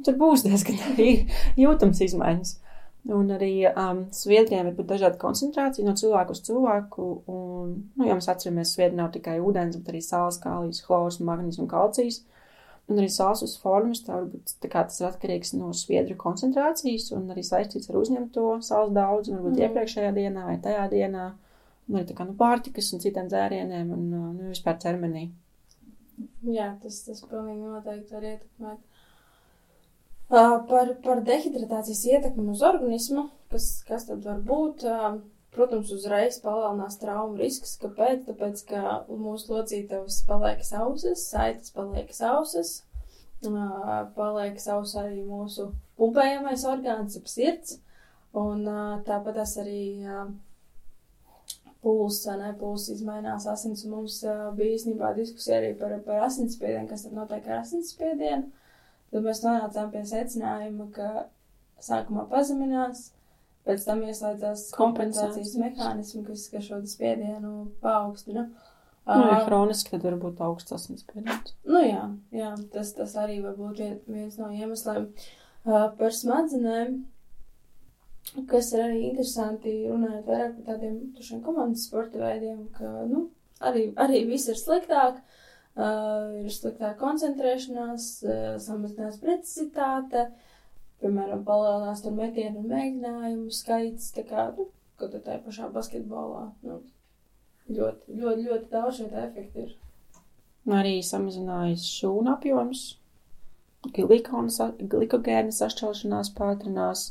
tad būs diezgan jūtams izmaiņas. Un arī um, sviedriem būt dažāda koncentrācija no cilvēku uz cilvēku. Un, nu, ja mēs atceramies, sviedri nav tikai ūdens, bet arī sāls, kālijas, chlors, magnīs un kalcijs. Un arī sāls formas, tā varbūt tā kā tas ir atkarīgs no sviedru koncentrācijas un arī saistīts ar uzņemto sāls daudz, varbūt mm. iepriekšējā dienā vai tajā dienā. Un arī tā kā nu pārtikas un citiem dzērieniem un nu, vispār ķermenī. Jā, tas, tas pilnīgi noteikti var ietekmēt. Par, par dehidratācijas ietekmi uz organismu, kas, kas tad var būt. Protams, uzreiz palielinās traumu risks. Kāpēc? Tāpēc, ka mūsu locītavas paliek sausas, saites paliek sausas, paliek sausas arī mūsu pumpējamais orgāns, ap sirds, un tāpat arī pulss, ne, pulss izmainās asins, mums bija īstenībā diskusija arī par, par asinsspiedienu, kas tad notiek ar asinsspiedienu. Tad mēs nonācām pie secinājuma, ka sākumā pazeminās, pēc tam ieslēdzās kompensācijas mehānismi, kas, kas šo spiedienu paaugstina. Nu, ja hroniski, tad var būt augsts asinsspiediens. Nu jā, jā tas, tas arī var būt viens no iemesliem. Par smadzenēm, kas ir arī interesanti runājot vairāk par tādiem tušiem komandas sporta veidiem, ka, nu, arī, arī viss ir sliktāk. Uh, uh, ir sliktāka koncentrēšanās, uh, samazinās precizitāte, piemēram, palielinās tur metienu un mēģinājumu skaits, tā kā, nu, kaut kā tā pašā basketbolā. Nu, ļoti, ļoti, ļoti daudz šeit efekti ir. Arī samazinājis šūnu apjoms, glikogēna sašķelšanās pātrinās,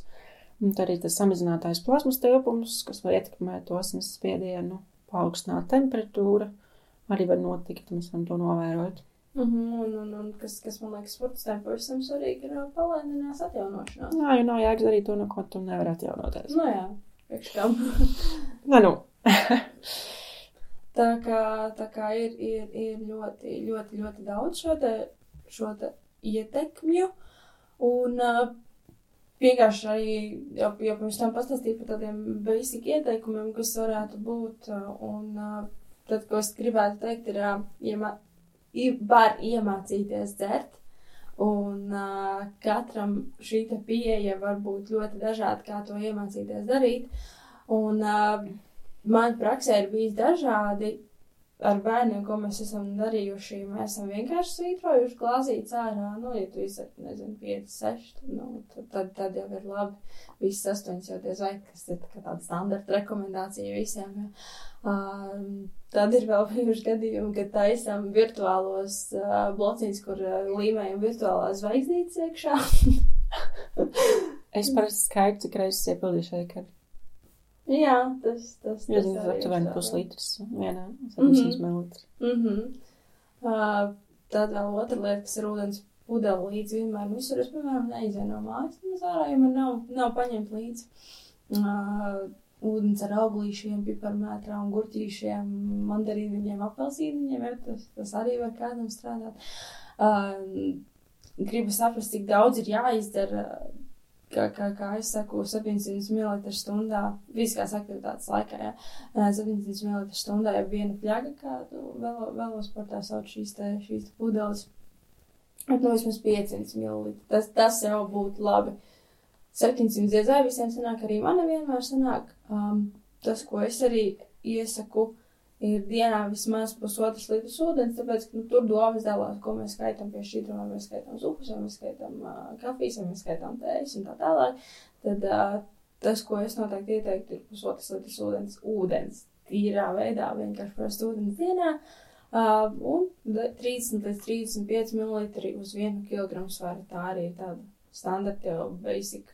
un arī tas samazinātājs plasmas tilpums, kas var ietekmēt to asins spiedienu, paaugstināt temperatūru arī var notikt, mēs varam to novērot. Mhm, -huh, un, un, un kas, kas man liekas, sportistiem pavisam svarīgi ir palēninās atjaunošanās. Jā, jo nav jēgas darīt to, no ko tu nevari atjaunoties. Nu jā, priekš kam. Nē, nu. tā kā, tā kā ir, ir, ir ļoti, ļoti, ļoti daudz šo te, šo te ietekmju, un uh, vienkārši arī jau, jau pirms tam pastāstīt par tādiem basic ieteikumiem, kas varētu būt, un uh, tad, ko es gribētu teikt, ir, iemā, var iemācīties dzert. Un uh, katram šī pieeja var būt ļoti dažāda, kā to iemācīties darīt. Un uh, man praksē ir bijis dažādi ar bērniem, ko mēs esam darījuši. Mēs esam vienkārši svītrojuši glāzītes ārā. Nu, ja tu izsaki, nezinu, 5, 6, tad, nu, tad, tad, tad jau ir labi. Viss 8 jau diez vai, kas ir tā tāda standarta rekomendācija visiem. Ja. Uh, tad ir vēl bijuši gadījumi, kad taisām virtuālos uh, blociņus, kur uh, līmējam virtuālās zvaigznītes iekšā. es parasti skaitu, cik reizes iepildīju šai kartē. Jā, tas, tas, tas ir aptuveni puslitrs vienā 700 ml. Mm -hmm. uh, tad vēl otra lieta, kas ir ūdens pudeli līdzi vienmēr visur. Es, piemēram, neizēju no mājas, nemaz ārā, ja man nav, nav paņemt līdzi. Uh, ūdens ar auglīšiem, piparmētrā un gurķīšiem, mandarīniņiem, apelsīniņiem, ja, tas, tas arī var kādam strādāt. Uh, gribu saprast, cik daudz ir jāizdara kā, kā, kā es saku, 700 ml stundā, fiziskās aktivitātes laikā, ja, 700 ml stundā jau viena pļaga, kā tu velo, velosportā sauc šīs te, šīs te pudeles. Bet, nu, vismaz 500 ml. Tas, tas jau būtu labi. 700 dziedzāji visiem sanāk, arī man nevienmēr sanāk. Um, tas, ko es arī iesaku, ir dienā vismaz pusotras litras ūdens, tāpēc, ka nu, tur domas dalās, ko mēs skaitām pie šķidruma, vai mēs skaitām zupas, vai mēs skaitām uh, kafijas, vai mēs skaitām tējas un tā tālāk. Tad uh, tas, ko es noteikti ieteiktu, ir pusotras litras ūdens, ūdens tīrā veidā, vienkārši parasti ūdens dienā. Uh, un 30 līdz 35 ml uz 1 kg svara. Tā arī ir tāda standarta jau basic,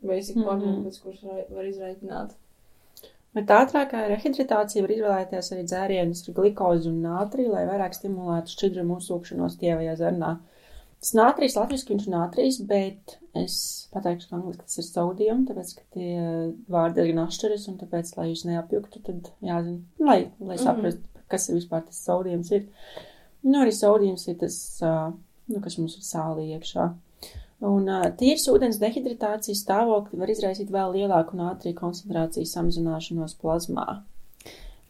basic mm -hmm. formula, pēc kuras var, var izreikināt. Bet ātrākā rehidratācija var izvēlēties arī dzērienus ar glikozi un nātriju, lai vairāk stimulētu šķidrumu uzsūkšanos tievajā zarnā. Tas nātrijs latviski viņš ir nātrijs, bet es pateikšu, ka angliski tas ir sodījums, tāpēc, ka tie vārdi diezgan atšķiras, un tāpēc, lai jūs neapjuktu, tad jāzina, lai, lai mhm. saprastu, mm -hmm. kas ir vispār tas sodījums ir. Nu, arī sodījums ir tas, nu, kas mums ir sālī iekšā. Un tīrs ūdens dehidratācijas stāvokli var izraisīt vēl lielāku nātrija koncentrācijas samazināšanos plazmā.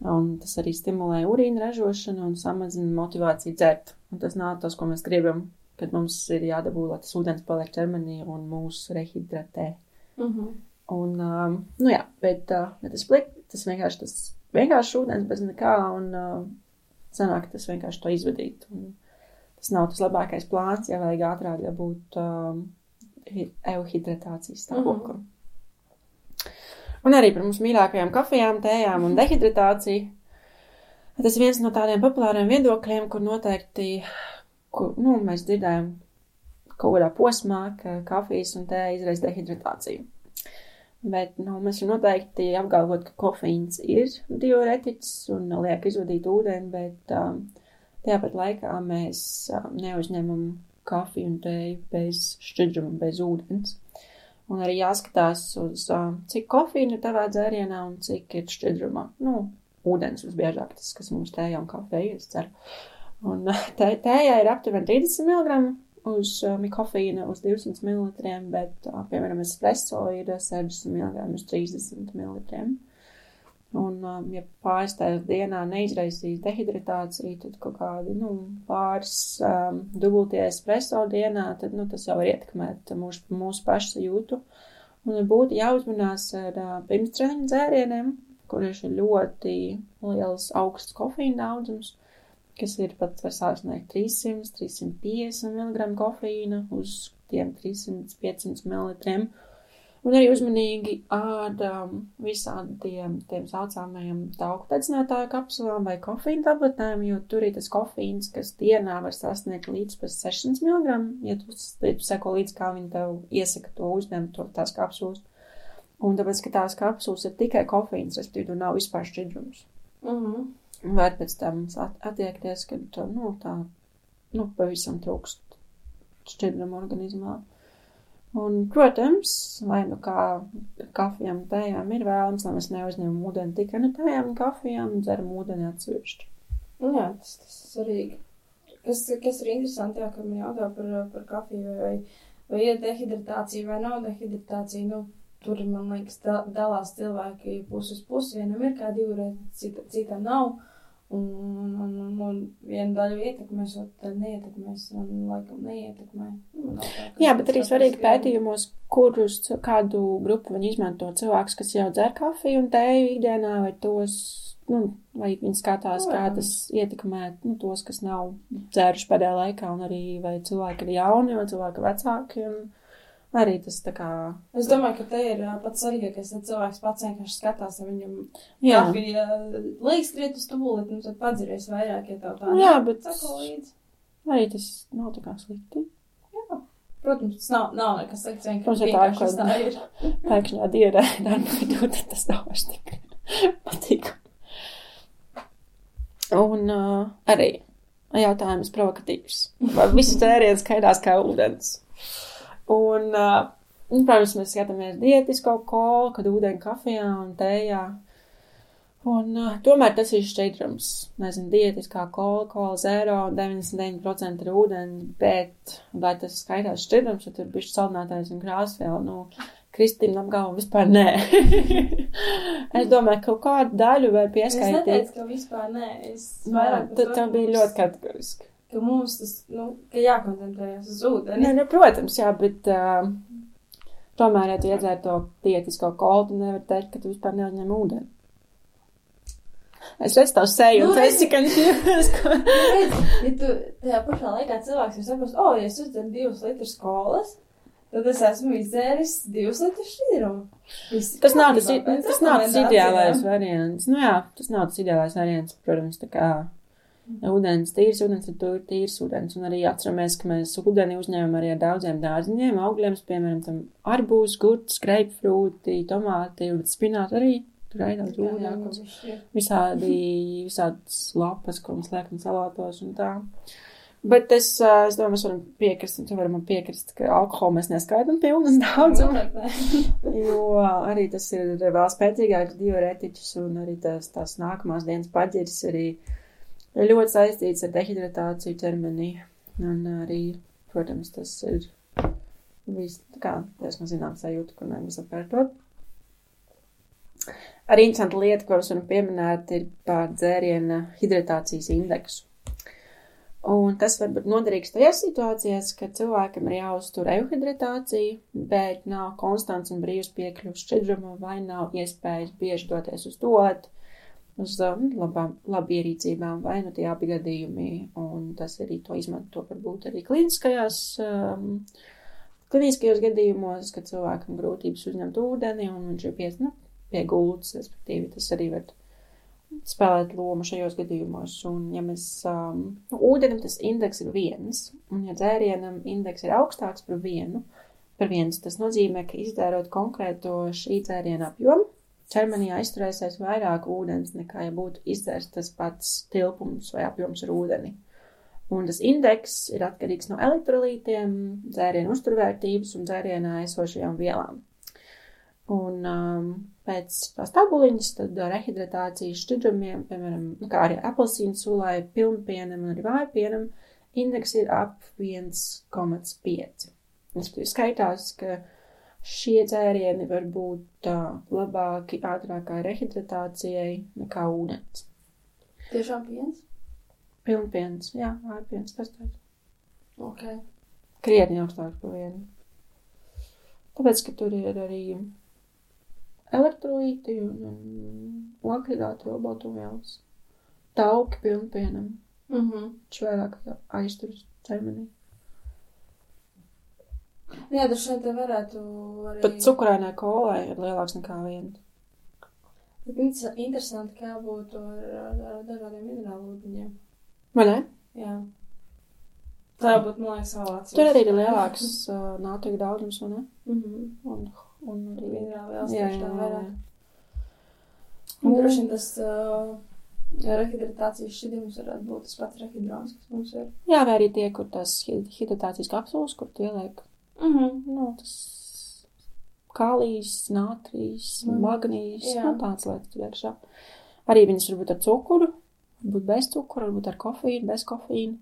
Un tas arī stimulē urīna ražošanu un samazina motivāciju dzert. Un tas nav tas, ko mēs gribam, kad mums ir jādabū, lai tas ūdens paliek ķermenī un mūs rehidratē. Mm -hmm. Un, um, nu jā, bet uh, ja tas plikt, tas vienkārši tas vienkārši ūdens bez nekā un uh, sanāk tas vienkārši to izvadīt. Un, tas nav tas labākais plāns, ja vajag ātrāk dabūt um, euhidratācijas stāvokli. Mm -hmm. Un arī par mums mīļākajām kafijām, tējām un dehidratāciju. Tas ir viens no tādiem populāriem viedokļiem, kur noteikti, kur, nu, mēs dzirdējam, kaut kādā posmā, ka kafijas un tēja izraisa dehidratāciju. Bet nu, mēs varam noteikti apgalvot, ka kofīns ir diuretiķis un liek izvadīt ūdeni, bet um, tajā pat laikā mēs neuzņemam kafiju un tēju bez šķidruma, bez ūdens. Un arī jāskatās uz, cik kofīna ir tavā dzērienā un cik ir šķidrumā. Nu, ūdens visbiežāk tas, kas mums tējā un kafija izdzer. Un tē, tējā ir aptuveni 30 mg uz um, kofīna uz 200 ml, bet, uh, piemēram, espresso ir 60 mg uz 30 ml. Un, um, ja pāris tajā dienā neizraisīs dehidratāciju, tad kaut kādi, nu, pāris um, dubultie espresso dienā, tad, nu, tas jau var ietekmēt mūsu, mūsu pašu jūtu. Un būtu jāuzmanās ar uh, pirmstreniņu dzērieniem, kurš ir ļoti liels augsts kofīna daudzums, kas ir pat var sasniegt 300, 350 mg kofīna uz tiem 300-500 ml. Un arī uzmanīgi ar um, visādiem tiem saucamajiem tauku dedzinātāju kapsulām vai kofīna tabletēm, jo tur ir tas kofīns, kas dienā var sasniegt līdz pat 600 mg, ja tu, ja tu seko līdz, kā viņi tev iesaka to uzņemt, to tās kapsulas. Un tāpēc, ka tās kapsulas ir tikai kofīns, respektīvi, tur nav vispār šķidrums. Mm -hmm. Var pēc tam at attiekties, ka, nu, tā, nu, pavisam trūkst šķidrumu organismā. Un, protams, vai nu kā kafijām, tējām ir vēlams, lai mēs neuzņemam ūdeni tikai no tējām un kafijām, dzeram ūdeni atsevišķi. Nu jā, tas, tas svarīgi. Kas, kas ir interesanti, jā, ka man jautā par, par kafiju vai, vai ir dehidratācija vai nav dehidratācija. Nu, tur, man liekas, da, dalās cilvēki pusi uz pusi. Vienam ir kā diurēta, cita, citam nav. Un, un, un, un, viena daļa ietekmēs, otra neietekmēs, un laikam neietekmē. Nu, tā, Jā, bet arī svarīgi pētījumos, kurus kādu grupu viņi izmanto cilvēkus, kas jau dzer kafiju un tēju ikdienā, vai tos, nu, vai viņi skatās, Nu, kā tas ietekmē, nu, tos, kas nav dzēruši pēdējā laikā, un arī vai cilvēki ir jauni, vai cilvēki vecāki, un arī tas tā kā, Es domāju, ka te ir ā, pats svarīgākais, ja cilvēks pats vienkārši skatās, ja viņam jā, kafija liekas kriet uz tūlīt, nu tad padziries vairāk, ja tev tā Jā, bet- Sako līdzi. arī tas nav tā kā slikti. Protams, tas nav, nav nekas slikts, Protams, vienkārši ja tā tā ir. Pēkšņā dienā darba vidū, tad tas nav vairs tik patīkami. Un uh, arī jautājums provokatīvs. Vai visu tērienu skaidrs kā ūdens? Un, uh, un, protams, mēs skatāmies dietisko kolu, kad ūdeni kafijā un tējā. Un uh, tomēr tas ir šķidrums. Nezinu, dietiskā kola, kola 0, 99% ir ūdens, bet, lai tas skaitās šķidrums, tad tur bišķi saldinātājs un krāsviela. Nu, Kristīna apgalvo vispār nē. es domāju, ka kaut kādu daļu var Es pieskaitīt. neteicu, ka vispār nē, es Jā, vairāk tad ka bija ļoti kategoriski. Ka mums tas, nu, ka jākoncentrējas uz ūdeni. Nē, nu, protams, jā, bet uh, tomēr, ja tu iedzēri to dietisko kolu, tu nevari teikt, ka tu vispār neuzņem ūdeni. Es redzu tavu seju, Nu, un tu esi konfūzs. Redz, ja tu tajā pašā laikā cilvēks ir saprast, o, ja es uzderu divus litrus kolas, tad es esmu izdzēris divus litrus šķidrumu. Tas nav tas, pēc tas, nav tas ideālais variants. Nu jā, tas nav tas ideālais variants, protams, tā kā ūdens, tīrs ūdens ir tur tīrs ūdens. Un arī atceramies, ka mēs ūdeni uzņēmam arī ar daudziem dārziņiem, augļiem, piemēram, tam arbūs, gurts, greipfrūti, tomāti, un spināti arī. Tur arī daudz ūdens. ir. visādi, visādas lapas, ko mēs liekam salātos un tā. Bet es, es domāju, mēs varam piekrist, un tu varam piekrist, ka alkoholu mēs pilnas daudzumu, Noteikti nē. jo arī tas ir vēl spēcīgāks diuretiķis, un arī tas, tās nākamās dienas paģiris arī ir ļoti saistīts ar dehidratāciju ķermenī, un arī, protams, tas ir viss, kā, diezgan zinām sajūta, kur mēs apkārtot. Arī interesanta lieta, ko es varu pieminēt, ir par dzēriena hidratācijas indeksu. Un tas var būt noderīgs tajās situācijās, kad cilvēkam ir jāuztur euhidratācija, bet nav konstants un brīvs piekļuvs šķidruma vai nav iespējas bieži doties uz toaletu, uz labām, labi ierīcībām vai nu tie abi gadījumi. Un tas arī to izmanto varbūt arī kliniskajās, um, kliniskajos gadījumos, kad cilvēkam grūtības uzņemt ūdeni un viņš ir pies, nu, pie gultas, respektīvi tas arī var spēlēt lomu šajos gadījumos. Un, ja mēs, um, nu, ūdenim tas indeks ir viens, un ja dzērienam indeks ir augstāks par vienu, par viens, tas nozīmē, ka izdzērot konkrēto šī dzēriena apjomu, ķermenī aizturēsies vairāk ūdens, nekā ja būtu izdzērts tas pats tilpums vai apjoms ar ūdeni. Un tas indeks ir atkarīgs no elektrolītiem, dzērienu uzturvērtības un dzērienā esošajām vielām. Un um, pēc tās tabuliņas, tad rehidratācijas šķidrumiem, piemēram, nu, kā arī apelsīnu sulai, pilnpienam un arī vājpienam, indeks ir ap 1,5. Tas skaitās, ka šie dzērieni var būt uh, labāki ātrākai rehidratācijai nekā ūdens. Tiešām piens? Pilnpiens, jā, vājpiens, tas tāds. Ok. Krietni augstāks par vienu. Tāpēc, ka tur ir arī elektrolīti un, un ogļhidrāti olbaltumvielas. Tauki pilnpienam. Mhm. Mm Viņš vairāk aizturas ķermenī. Jā, tur šeit varētu arī. Pat cukurainai kolai ir lielāks nekā viens. Inter- Interesanti, kā būtu ar, ar, ar dažādiem minerālu ūdeņiem. Vai ne? Jā. Tā būtu, man liekas, vēl atsevišķi. Tur arī ir lielāks uh, nātrija daudzums, vai ne? Mhm. Un, un arī Minerāli Jā, tieši tā vairāk. Un droši vien tas uh, rehidratācijas šķidrums varētu būt tas pats rehidrons, kas mums ir. Jā, vai arī tie, kur tas hid- hidratācijas kapsulas, kur tu ieliek, Mhm. nu, tas kālijs, nātrijas, Mhm. magnīs, Jā. nu, tāds lietas iekšā. Arī viņas varbūt ar cukuru, varbūt bez cukura, varbūt ar kofīnu, bez kofīna.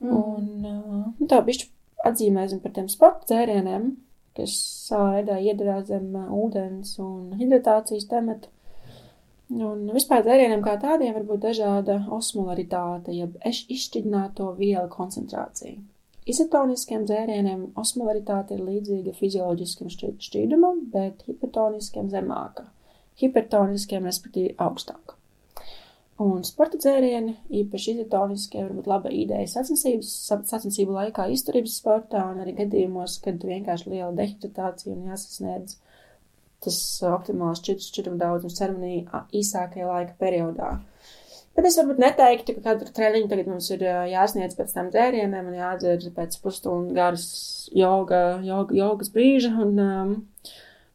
Mhm. Un uh, tā bišķi atzīmēsim par tiem sporta dzērieniem, kas savā veidā iedarās zem ūdens un hidratācijas temata. Un vispār dzērieniem kā tādiem var būt dažāda osmolaritāte, jeb izšķidrināto vielu koncentrācija. Izotoniskiem dzērieniem osmolaritāte ir līdzīga fizioloģiskam šķi- šķīdumam, bet hipertoniskiem zemāka. Hipertoniskiem, respektīvi, augstāka. Un sporta dzērieni, īpaši izotoniskie, var būt laba ideja sacensību laikā izturības sportā un arī gadījumos, kad vienkārši liela dehidratācija un jāsasniedz tas uh, optimāls šķidrums šķidrum daudzums ceremonī a- īsākajā laika periodā. Bet es varbūt neteiktu, ka katru treniņu tagad mums ir jāsniedz pēc tam dzērieniem un jādzer pēc pusstundu garas joga, joga, jogas brīža. Un, um,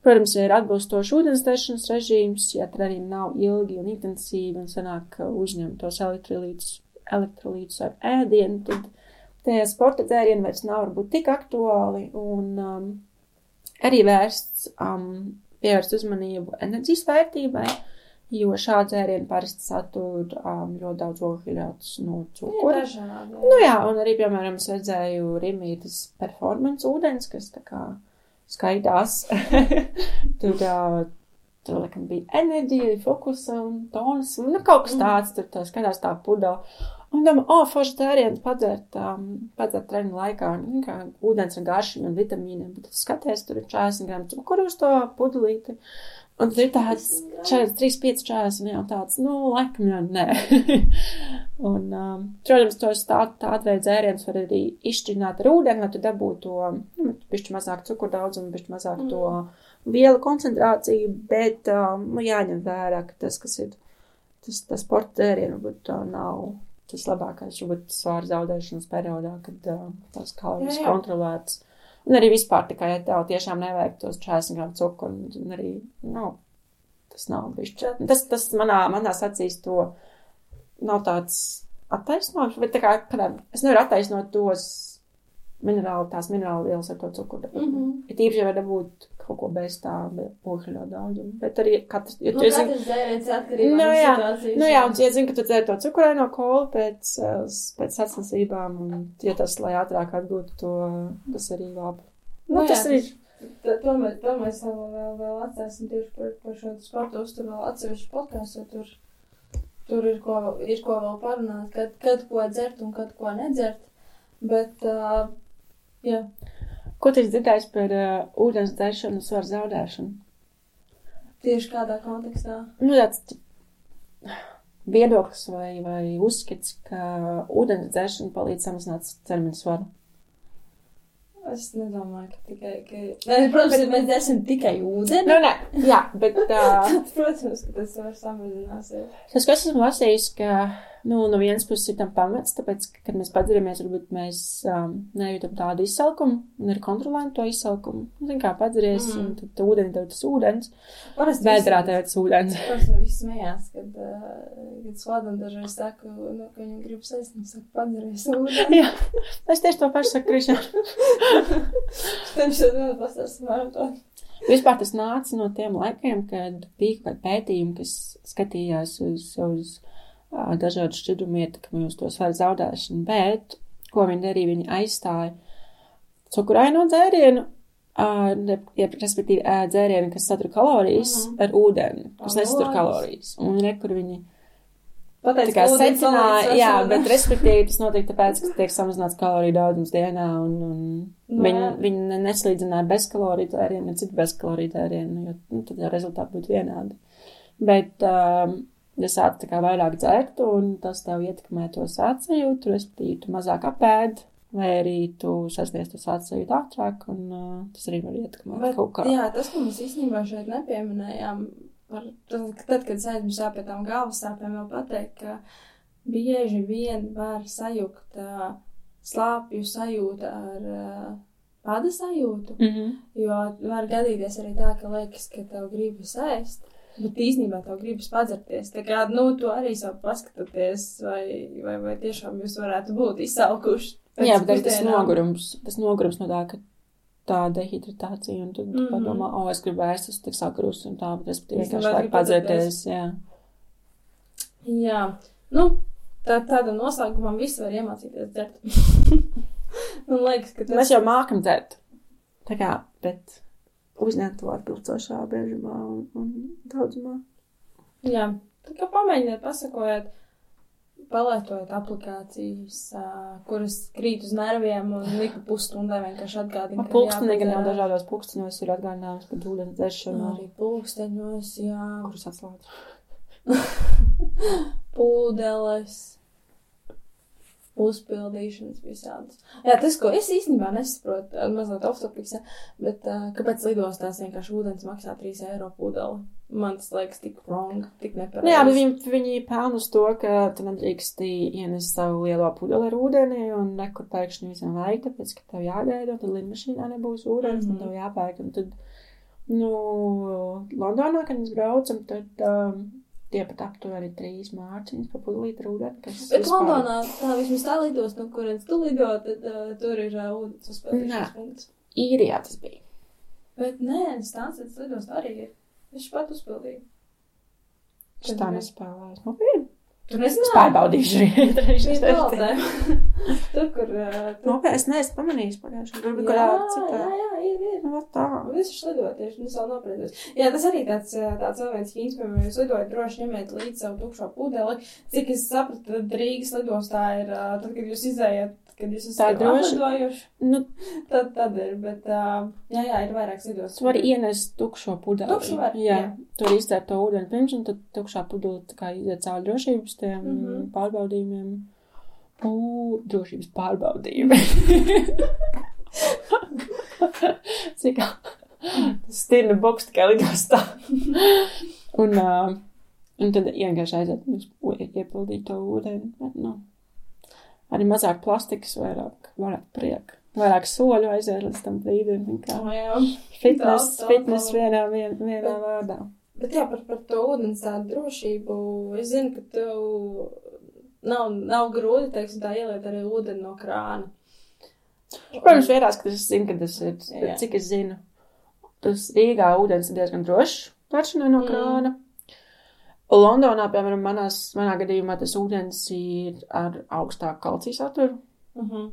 protams, ja ir atbilstošs ūdens dzeršanas režīms, ja treniņi nav ilgi un intensīvi un sanāk ka uzņem tos elektrolītus, elektrolītus ar ēdienu, tad tie sporta dzērieni vairs nav varbūt tik aktuāli un um, arī vērsts um, pievērst uzmanību enerģijas vērtībai, jo šādi dzērieni parasti satur um, ļoti daudz ogļhidrātus no cukura. dažādi. Nu jā, un arī, piemēram, es redzēju Rimītas performance ūdens, kas tā kā skaidās. tur, uh, tur, laikam, bija enerģija, fokusa un tonas, un nu, kaut kas tāds, tur tā skaidās tā pudā. Un domā, o, oh, forši dzēriens padzert, um, padzert treniņu laikā, un kā ūdens ar garšiem un vitamīniem, bet skaties, tur ir 40 gramu cukuru uz to pudelīti. Un tad ir tāds 4, 3, 5, 40, jā, un tāds, nu, laikam jau nē. un, um, protams, tos tā, tādu veidu dzērienus var arī izšķirināt ar ūdeni, lai tu dabūtu to, nu, pišķi mazāk cukuru daudzumu, pišķi mazāk mm. to vielu koncentrāciju, bet, um, nu, jāņem vērā, ka tas, kas ir, tas, tas sporta dzērienu, varbūt tā nav tas labākais, varbūt svāra zaudēšanas periodā, kad uh, tās kalorijas kontrolētas. Un arī vispār tikai, ja tev tiešām nevajag tos 40 gramu cukuru, un arī, nu, tas nav bišķi. Tas, tas manā, manā acīs to nav tāds attaisnojums, bet tā kā, kādā, es nevaru attaisnot tos minerāli, tās minerāli vielas ar to cukuru. Mm. -hmm. Ir tīpaši, ja var dabūt kaut ko bez tā, bet ogļu daudzumu. Bet arī katrs, jo Nu, tu zini, katrs dzēriens atkarībā Nu no situācijas. Nu jā, un ja zini, ka tu dzer to cukuraino kolu pēc, eh, pēc sacensībām, un ja tas, lai ātrāk atgūtu to, tas arī labi. Nu, Nu tas jā, arī, To mēs, to mēs vēl, vēl, atstāsim tieši par, par šo sporta uzturu vēl atsevišķu podkāstu, tur, tur ir, ko, ir ko vēl parunāt, kad, kad ko dzert un kad ko nedzert. Bet, uh, jā, ko tu esi dzirdējis par uh, ūdens dzeršanu un svaru zaudēšanu? tieši kādā kontekstā. Nu, tāds viedoklis vai, vai uzskats, ka ūdens dzeršana palīdz samazināt ķermeņa svaru. Es nedomāju, ka tikai. Ka... Nē, protams, ja mēs dzersim tikai ūdeni. Nu, nē, jā, bet. Uh, protams, ka tas var samazināties. Tas, ko es esmu lasījis, ka nu, no vienas puses ir tam pamats, tāpēc, ka, kad mēs padzeramies, varbūt mēs um, nejūtam tādu izsalkumu un arī kontrolējam to izsalkumu. Nu, Zini, kā padzeries, Mm. un tad ūdeni tev tas ūdens, Parasti vēdrā tev tas ūdens. Parasti viss smējās, kad, uh, kad slādam dažreiz saku, nu, ka viņam grib sēst, un saka, padzeries ūdeni. Jā, es tieši to pašu saku, Krišā. Tad viņš jau pastāstīja maratonu. Vispār tas nāca no tiem laikiem, kad bija kaut kādi pētījumi, kas skatījās uz, uz uh, dažādu šķidrumu ietekmi uz to svaru zaudēšanu, bet ko viņi darīja, viņi aizstāja cukuraino dzērienu, jeb, respektīvi dzērienu, kas satur kalorijas, Mhm. ar ūdeni, kas nesatur kalorijas. Un re, kur viņi Pateic, tā kā secināja, jā, bet respektīvi tas notiek tāpēc, ka tiek samazināts kaloriju daudzums dienā, un, un Nu, viņi, viņi neslīdzināja bezkaloriju tērienu, ne citu bezkaloriju tērienu, jo nu, tad jau rezultāti būtu vienādi. Bet, um, ja sāc tā kā vairāk dzert, un tas tev ietekmē to sācējūtu, respektīvi tu mazāk apēd, vai arī tu sasniedz to sācējūtu ātrāk, un uh, tas arī var ietekmēt Bet, kaut kā. jā, tas, ko mēs īstenībā šeit nepieminējām, par, tad, tad, kad sēžam šā pie tām galvas sāpēm, vēl pateikt, ka bieži vien var sajukt uh, slāpju sajūta ar uh, pāda sajūtu, Mm -hmm. jo var gadīties arī tā, ka liekas, ka tev gribas ēst. Bet īstenībā tev gribas padzerties. Tā kā, nu, tu arī savu paskatāties, vai, vai, vai tiešām jūs varētu būt izsalkuši. Jā, bet tas nogurums, tas nogurums no tā, ka tā dehidratācija, un tad mm. -hmm. padomā, o, es gribu ēst, es tik sakrus, un tā, bet es Īstenībā vienkārši gribu padzēties, jā. Jā, nu, tā, tāda noslēgumā viss var iemācīties dzert. Man liekas, ka tas Mēs jau mākam dzert, tā kā, bet uzņemt to atbilstošā biežumā un, un daudzumā. Jā, tā kā pamēģiniet, pasakojiet, palietojot aplikācijas, kuras krīt uz nerviem un liku pusstundai vienkārši atgādina. Man pulkstenī gan jau dažādos pulksteņos ir atgādinājums par ūdens dzeršanu, Arī pulksteņos, jā, kurus atslēdz. pūdeles. Uzpildīšanas visādas. Jā, tas, ko es īstenībā nesaprotu, ā, mazliet off-topics, ja, bet uh, kāpēc lidostās vienkārši ūdens maksā 3 eiro pūdeli? Man tas liekas tik wrong, tik nepareizi. Nu, jā, bet viņi, viņi pelna uz to, ka tu nedrīkst ienest savu lielo pudeli ar ūdeni un nekur pēkšņi visam vajag, tāpēc, ka tev jāgaida, un tad lidmašīnā nebūs ūdens, mm Mhm. -hmm. tad tev jāpērk. Un tad, nu, Londonā, kad mēs braucam, tad um, tie pat aptuveni trīs mārciņas pa pudelīti kas Bet vispār- Londonā tā vismaz tā lidos, no kurienes tu lido, tad uh, tur ir uh, ūdens uzpildīšanas punkts. Īrijā tas bija. Bet nē, Stansets lidos arī ir. Viņš pat uzpildīja. Es Tad tā Tur Es nezināju. pārbaudīšu arī. taldē. Tur, kur... Uh, tur... Nu, es neesmu pamanījis pagājušajā gadā. Varbūt kādā citā. jā, jā, ir, ir. Nu, tā. Ir lidojis tieši nu, savu nopriecos. Jā, tas arī tāds, tāds vēl viens fīns, piemēram, jūs lidojat droši ņemiet līdzi savu tukšo pudeli. Cik es sapratu, tad Rīgas lidostā ir, tad, kad jūs izējat, kad jūs esat atlidojuši, Nu, tad, tad ir, bet, ā, jā, jā, ir vairākas lidostas. Tu vari ienest tukšo pudeli. Tukšu var, jā. jā. Tu vari izdzert to ūdeni pirms, un tad tukšā pudele tā kā iziet cauri drošības tiem mm. -hmm. pārbaudījumiem. U, drošības pārbaudījumi. Cik stirna boks tikai lidostā. un, uh, un tad vienkārši aiziet iepildīt to ūdeni. Bet, nu, arī mazāk plastikas, vairāk, vairāk prieka. Vairāk soļu aiziet līdz tam brīdim. Kā Oh, fitness labāk. vienā, vien, vienā Bet- vārdā. Bet jā, par, par to ūdens tādu drošību. Es zinu, ka tev nav, nav grūti, teiksim, tā ieliet arī ūdeni no krāna. Protams, vienās, ka es zinu, ka tas ir, Jā. cik es zinu, tas Rīgā ūdens ir diezgan drošs vēršanai no Mm. Londonā, piemēram, manās, manā gadījumā tas ūdens ir ar augstāku kalciju saturu. Uh -huh.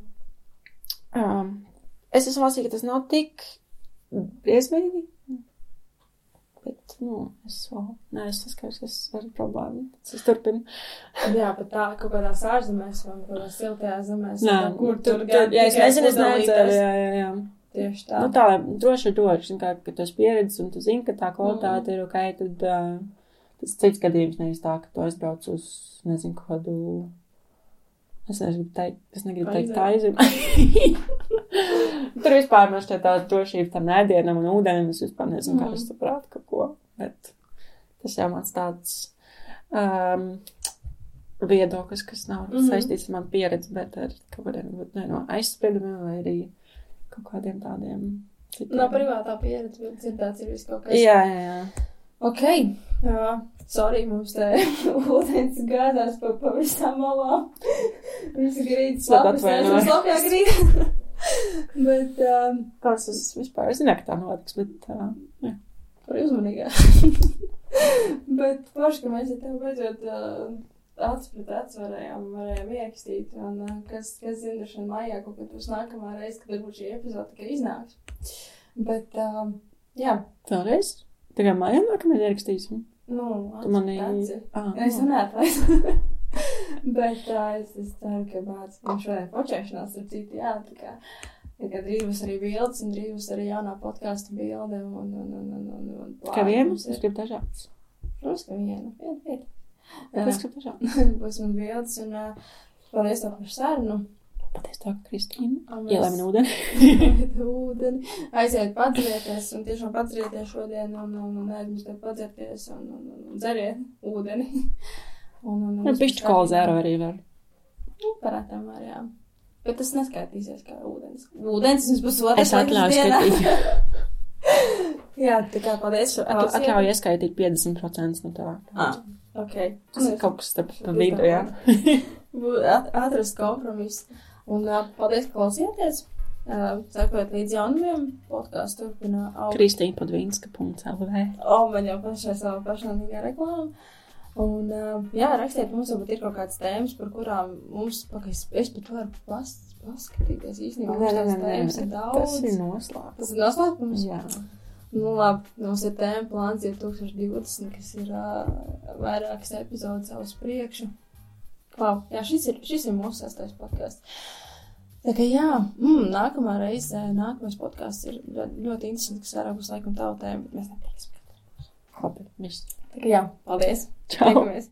Um, es esmu lasījusi, ka tas nav tik briesmīgi. Bet, nu, es vēl neesmu saskārusies ar problēmu. Es turpinu. Jā, bet tā kaut kādās ārzemēs vai kaut kādās siltajās zemēs. Nē, kur tur tur, jā, es nezinu, es nezinu, jā, jā, jā. Tieši tā. Nu, tā, droši ir droši, kā, ka tu esi pieredzis un tu zini, ka tā kvalitāte Mm. ir ok, tad uh, tas cits gadījums nevis tā, ka tu aizbrauc uz, nezinu, kādu Es negribu teikt, es negribu teikt Aizem. aizem. Tur vispār man šķiet tā drošība tam ēdienam un ūdenim. Es vispār nezinu, kā Mhm. es saprātu kaut ko. Bet tas jau mans tāds um, viedoklis, kas nav mm. -hmm. saistīts ar manu pieredzi, bet ar kaut kādiem ne, no aizspriedumiem vai arī kaut kādiem tādiem. citiem. Nav privātā pieredze, dzirdēts ir viss kaut kas. Jā, jā, jā. Ok, jā, sorry, mums te ūdens gādās pa, pa visām malām. Visi grīdas lapas, esmu slapjā grīdā. Bet, um, Tas es vispār zinu, ka tā notiks, bet uh, jā. par uzmanīgā. Bet, forši, ka mēs ar tevi beidzot uh, acis pret acis varējām, varējām ierakstīt. Un, uh, kas, kas zina, vien mājā kaut kad būs nākamā reize, kad varbūt šī epizode tikai iznāks. Bet, um, jā, vēlreiz. Tagad mājā nākamajā ierakstīsim. Nu, manī. Ah, Es ah. neatradu. Bet tā, es, es ceru, ka bācis mums šodien počēšanās ar citu, jā, tā kā. Tā kā drīz arī bildes, un drīz arī jaunā podkāstu bilde. Un, un, un, un, un, un, un Kā vienu? mums Es gribu dažādas. Protams, ka viena. Viena, viena. Es gribu dažādas. būs man bildes, un uh, paldies tev par sarunu. Pateicu tā, Kristīna mēs- ūdeni. Ūdeni, aiziet padzerieties, un tiešām padzerieties šodien, un, un, un aizmirstiet padzerties, un, un, un, un dzeriet ūdeni. Un, un, un, Nu, Pišķi kola zēro arī var. Parātām var, jā. Bet tas neskaitīsies kā ūdens. Ūdens mums būs otrs. Es atļauju skaitīt. jā, tā kā paldies. par Atļauju ieskaitīt 50% no tā. Ah, ok. Tas ir kaut kas starp vidu, jā. At- Atrast kompromisu. Un uh, paldies, ka klausījāties. Uh, Sekojot līdz jaunumiem, podkāstu turpina augt. Kristīna Podvīnska.lv. O, man jau pašai sava personīgā reklāma. Un, uh, jā, rakstiet mums, varbūt ir kaut kādas tēmas, par kurām mums, pakas, es pat varu pas, paskatīties īstenībā. Nē, nē, nē, tēmas ir daudz. Tas ir noslēpts. Tas ir noslēpums. Jā. Nu, labi, mums ir tēma plāns 2020, kas ir uh, vairākas epizodes uz priekšu. Wow, jā, šis ir, šis ir mūsu sastais podkāsts. Tā kā jā, mm, nākamā reize, nākamais podkāsts ir ļoti, ļoti interesants, kas vairāk būs laikam tavu tēmu, bet mēs neteiksim. Labi, viss. Tā kā jā, paldies! Čau! Tiekamies!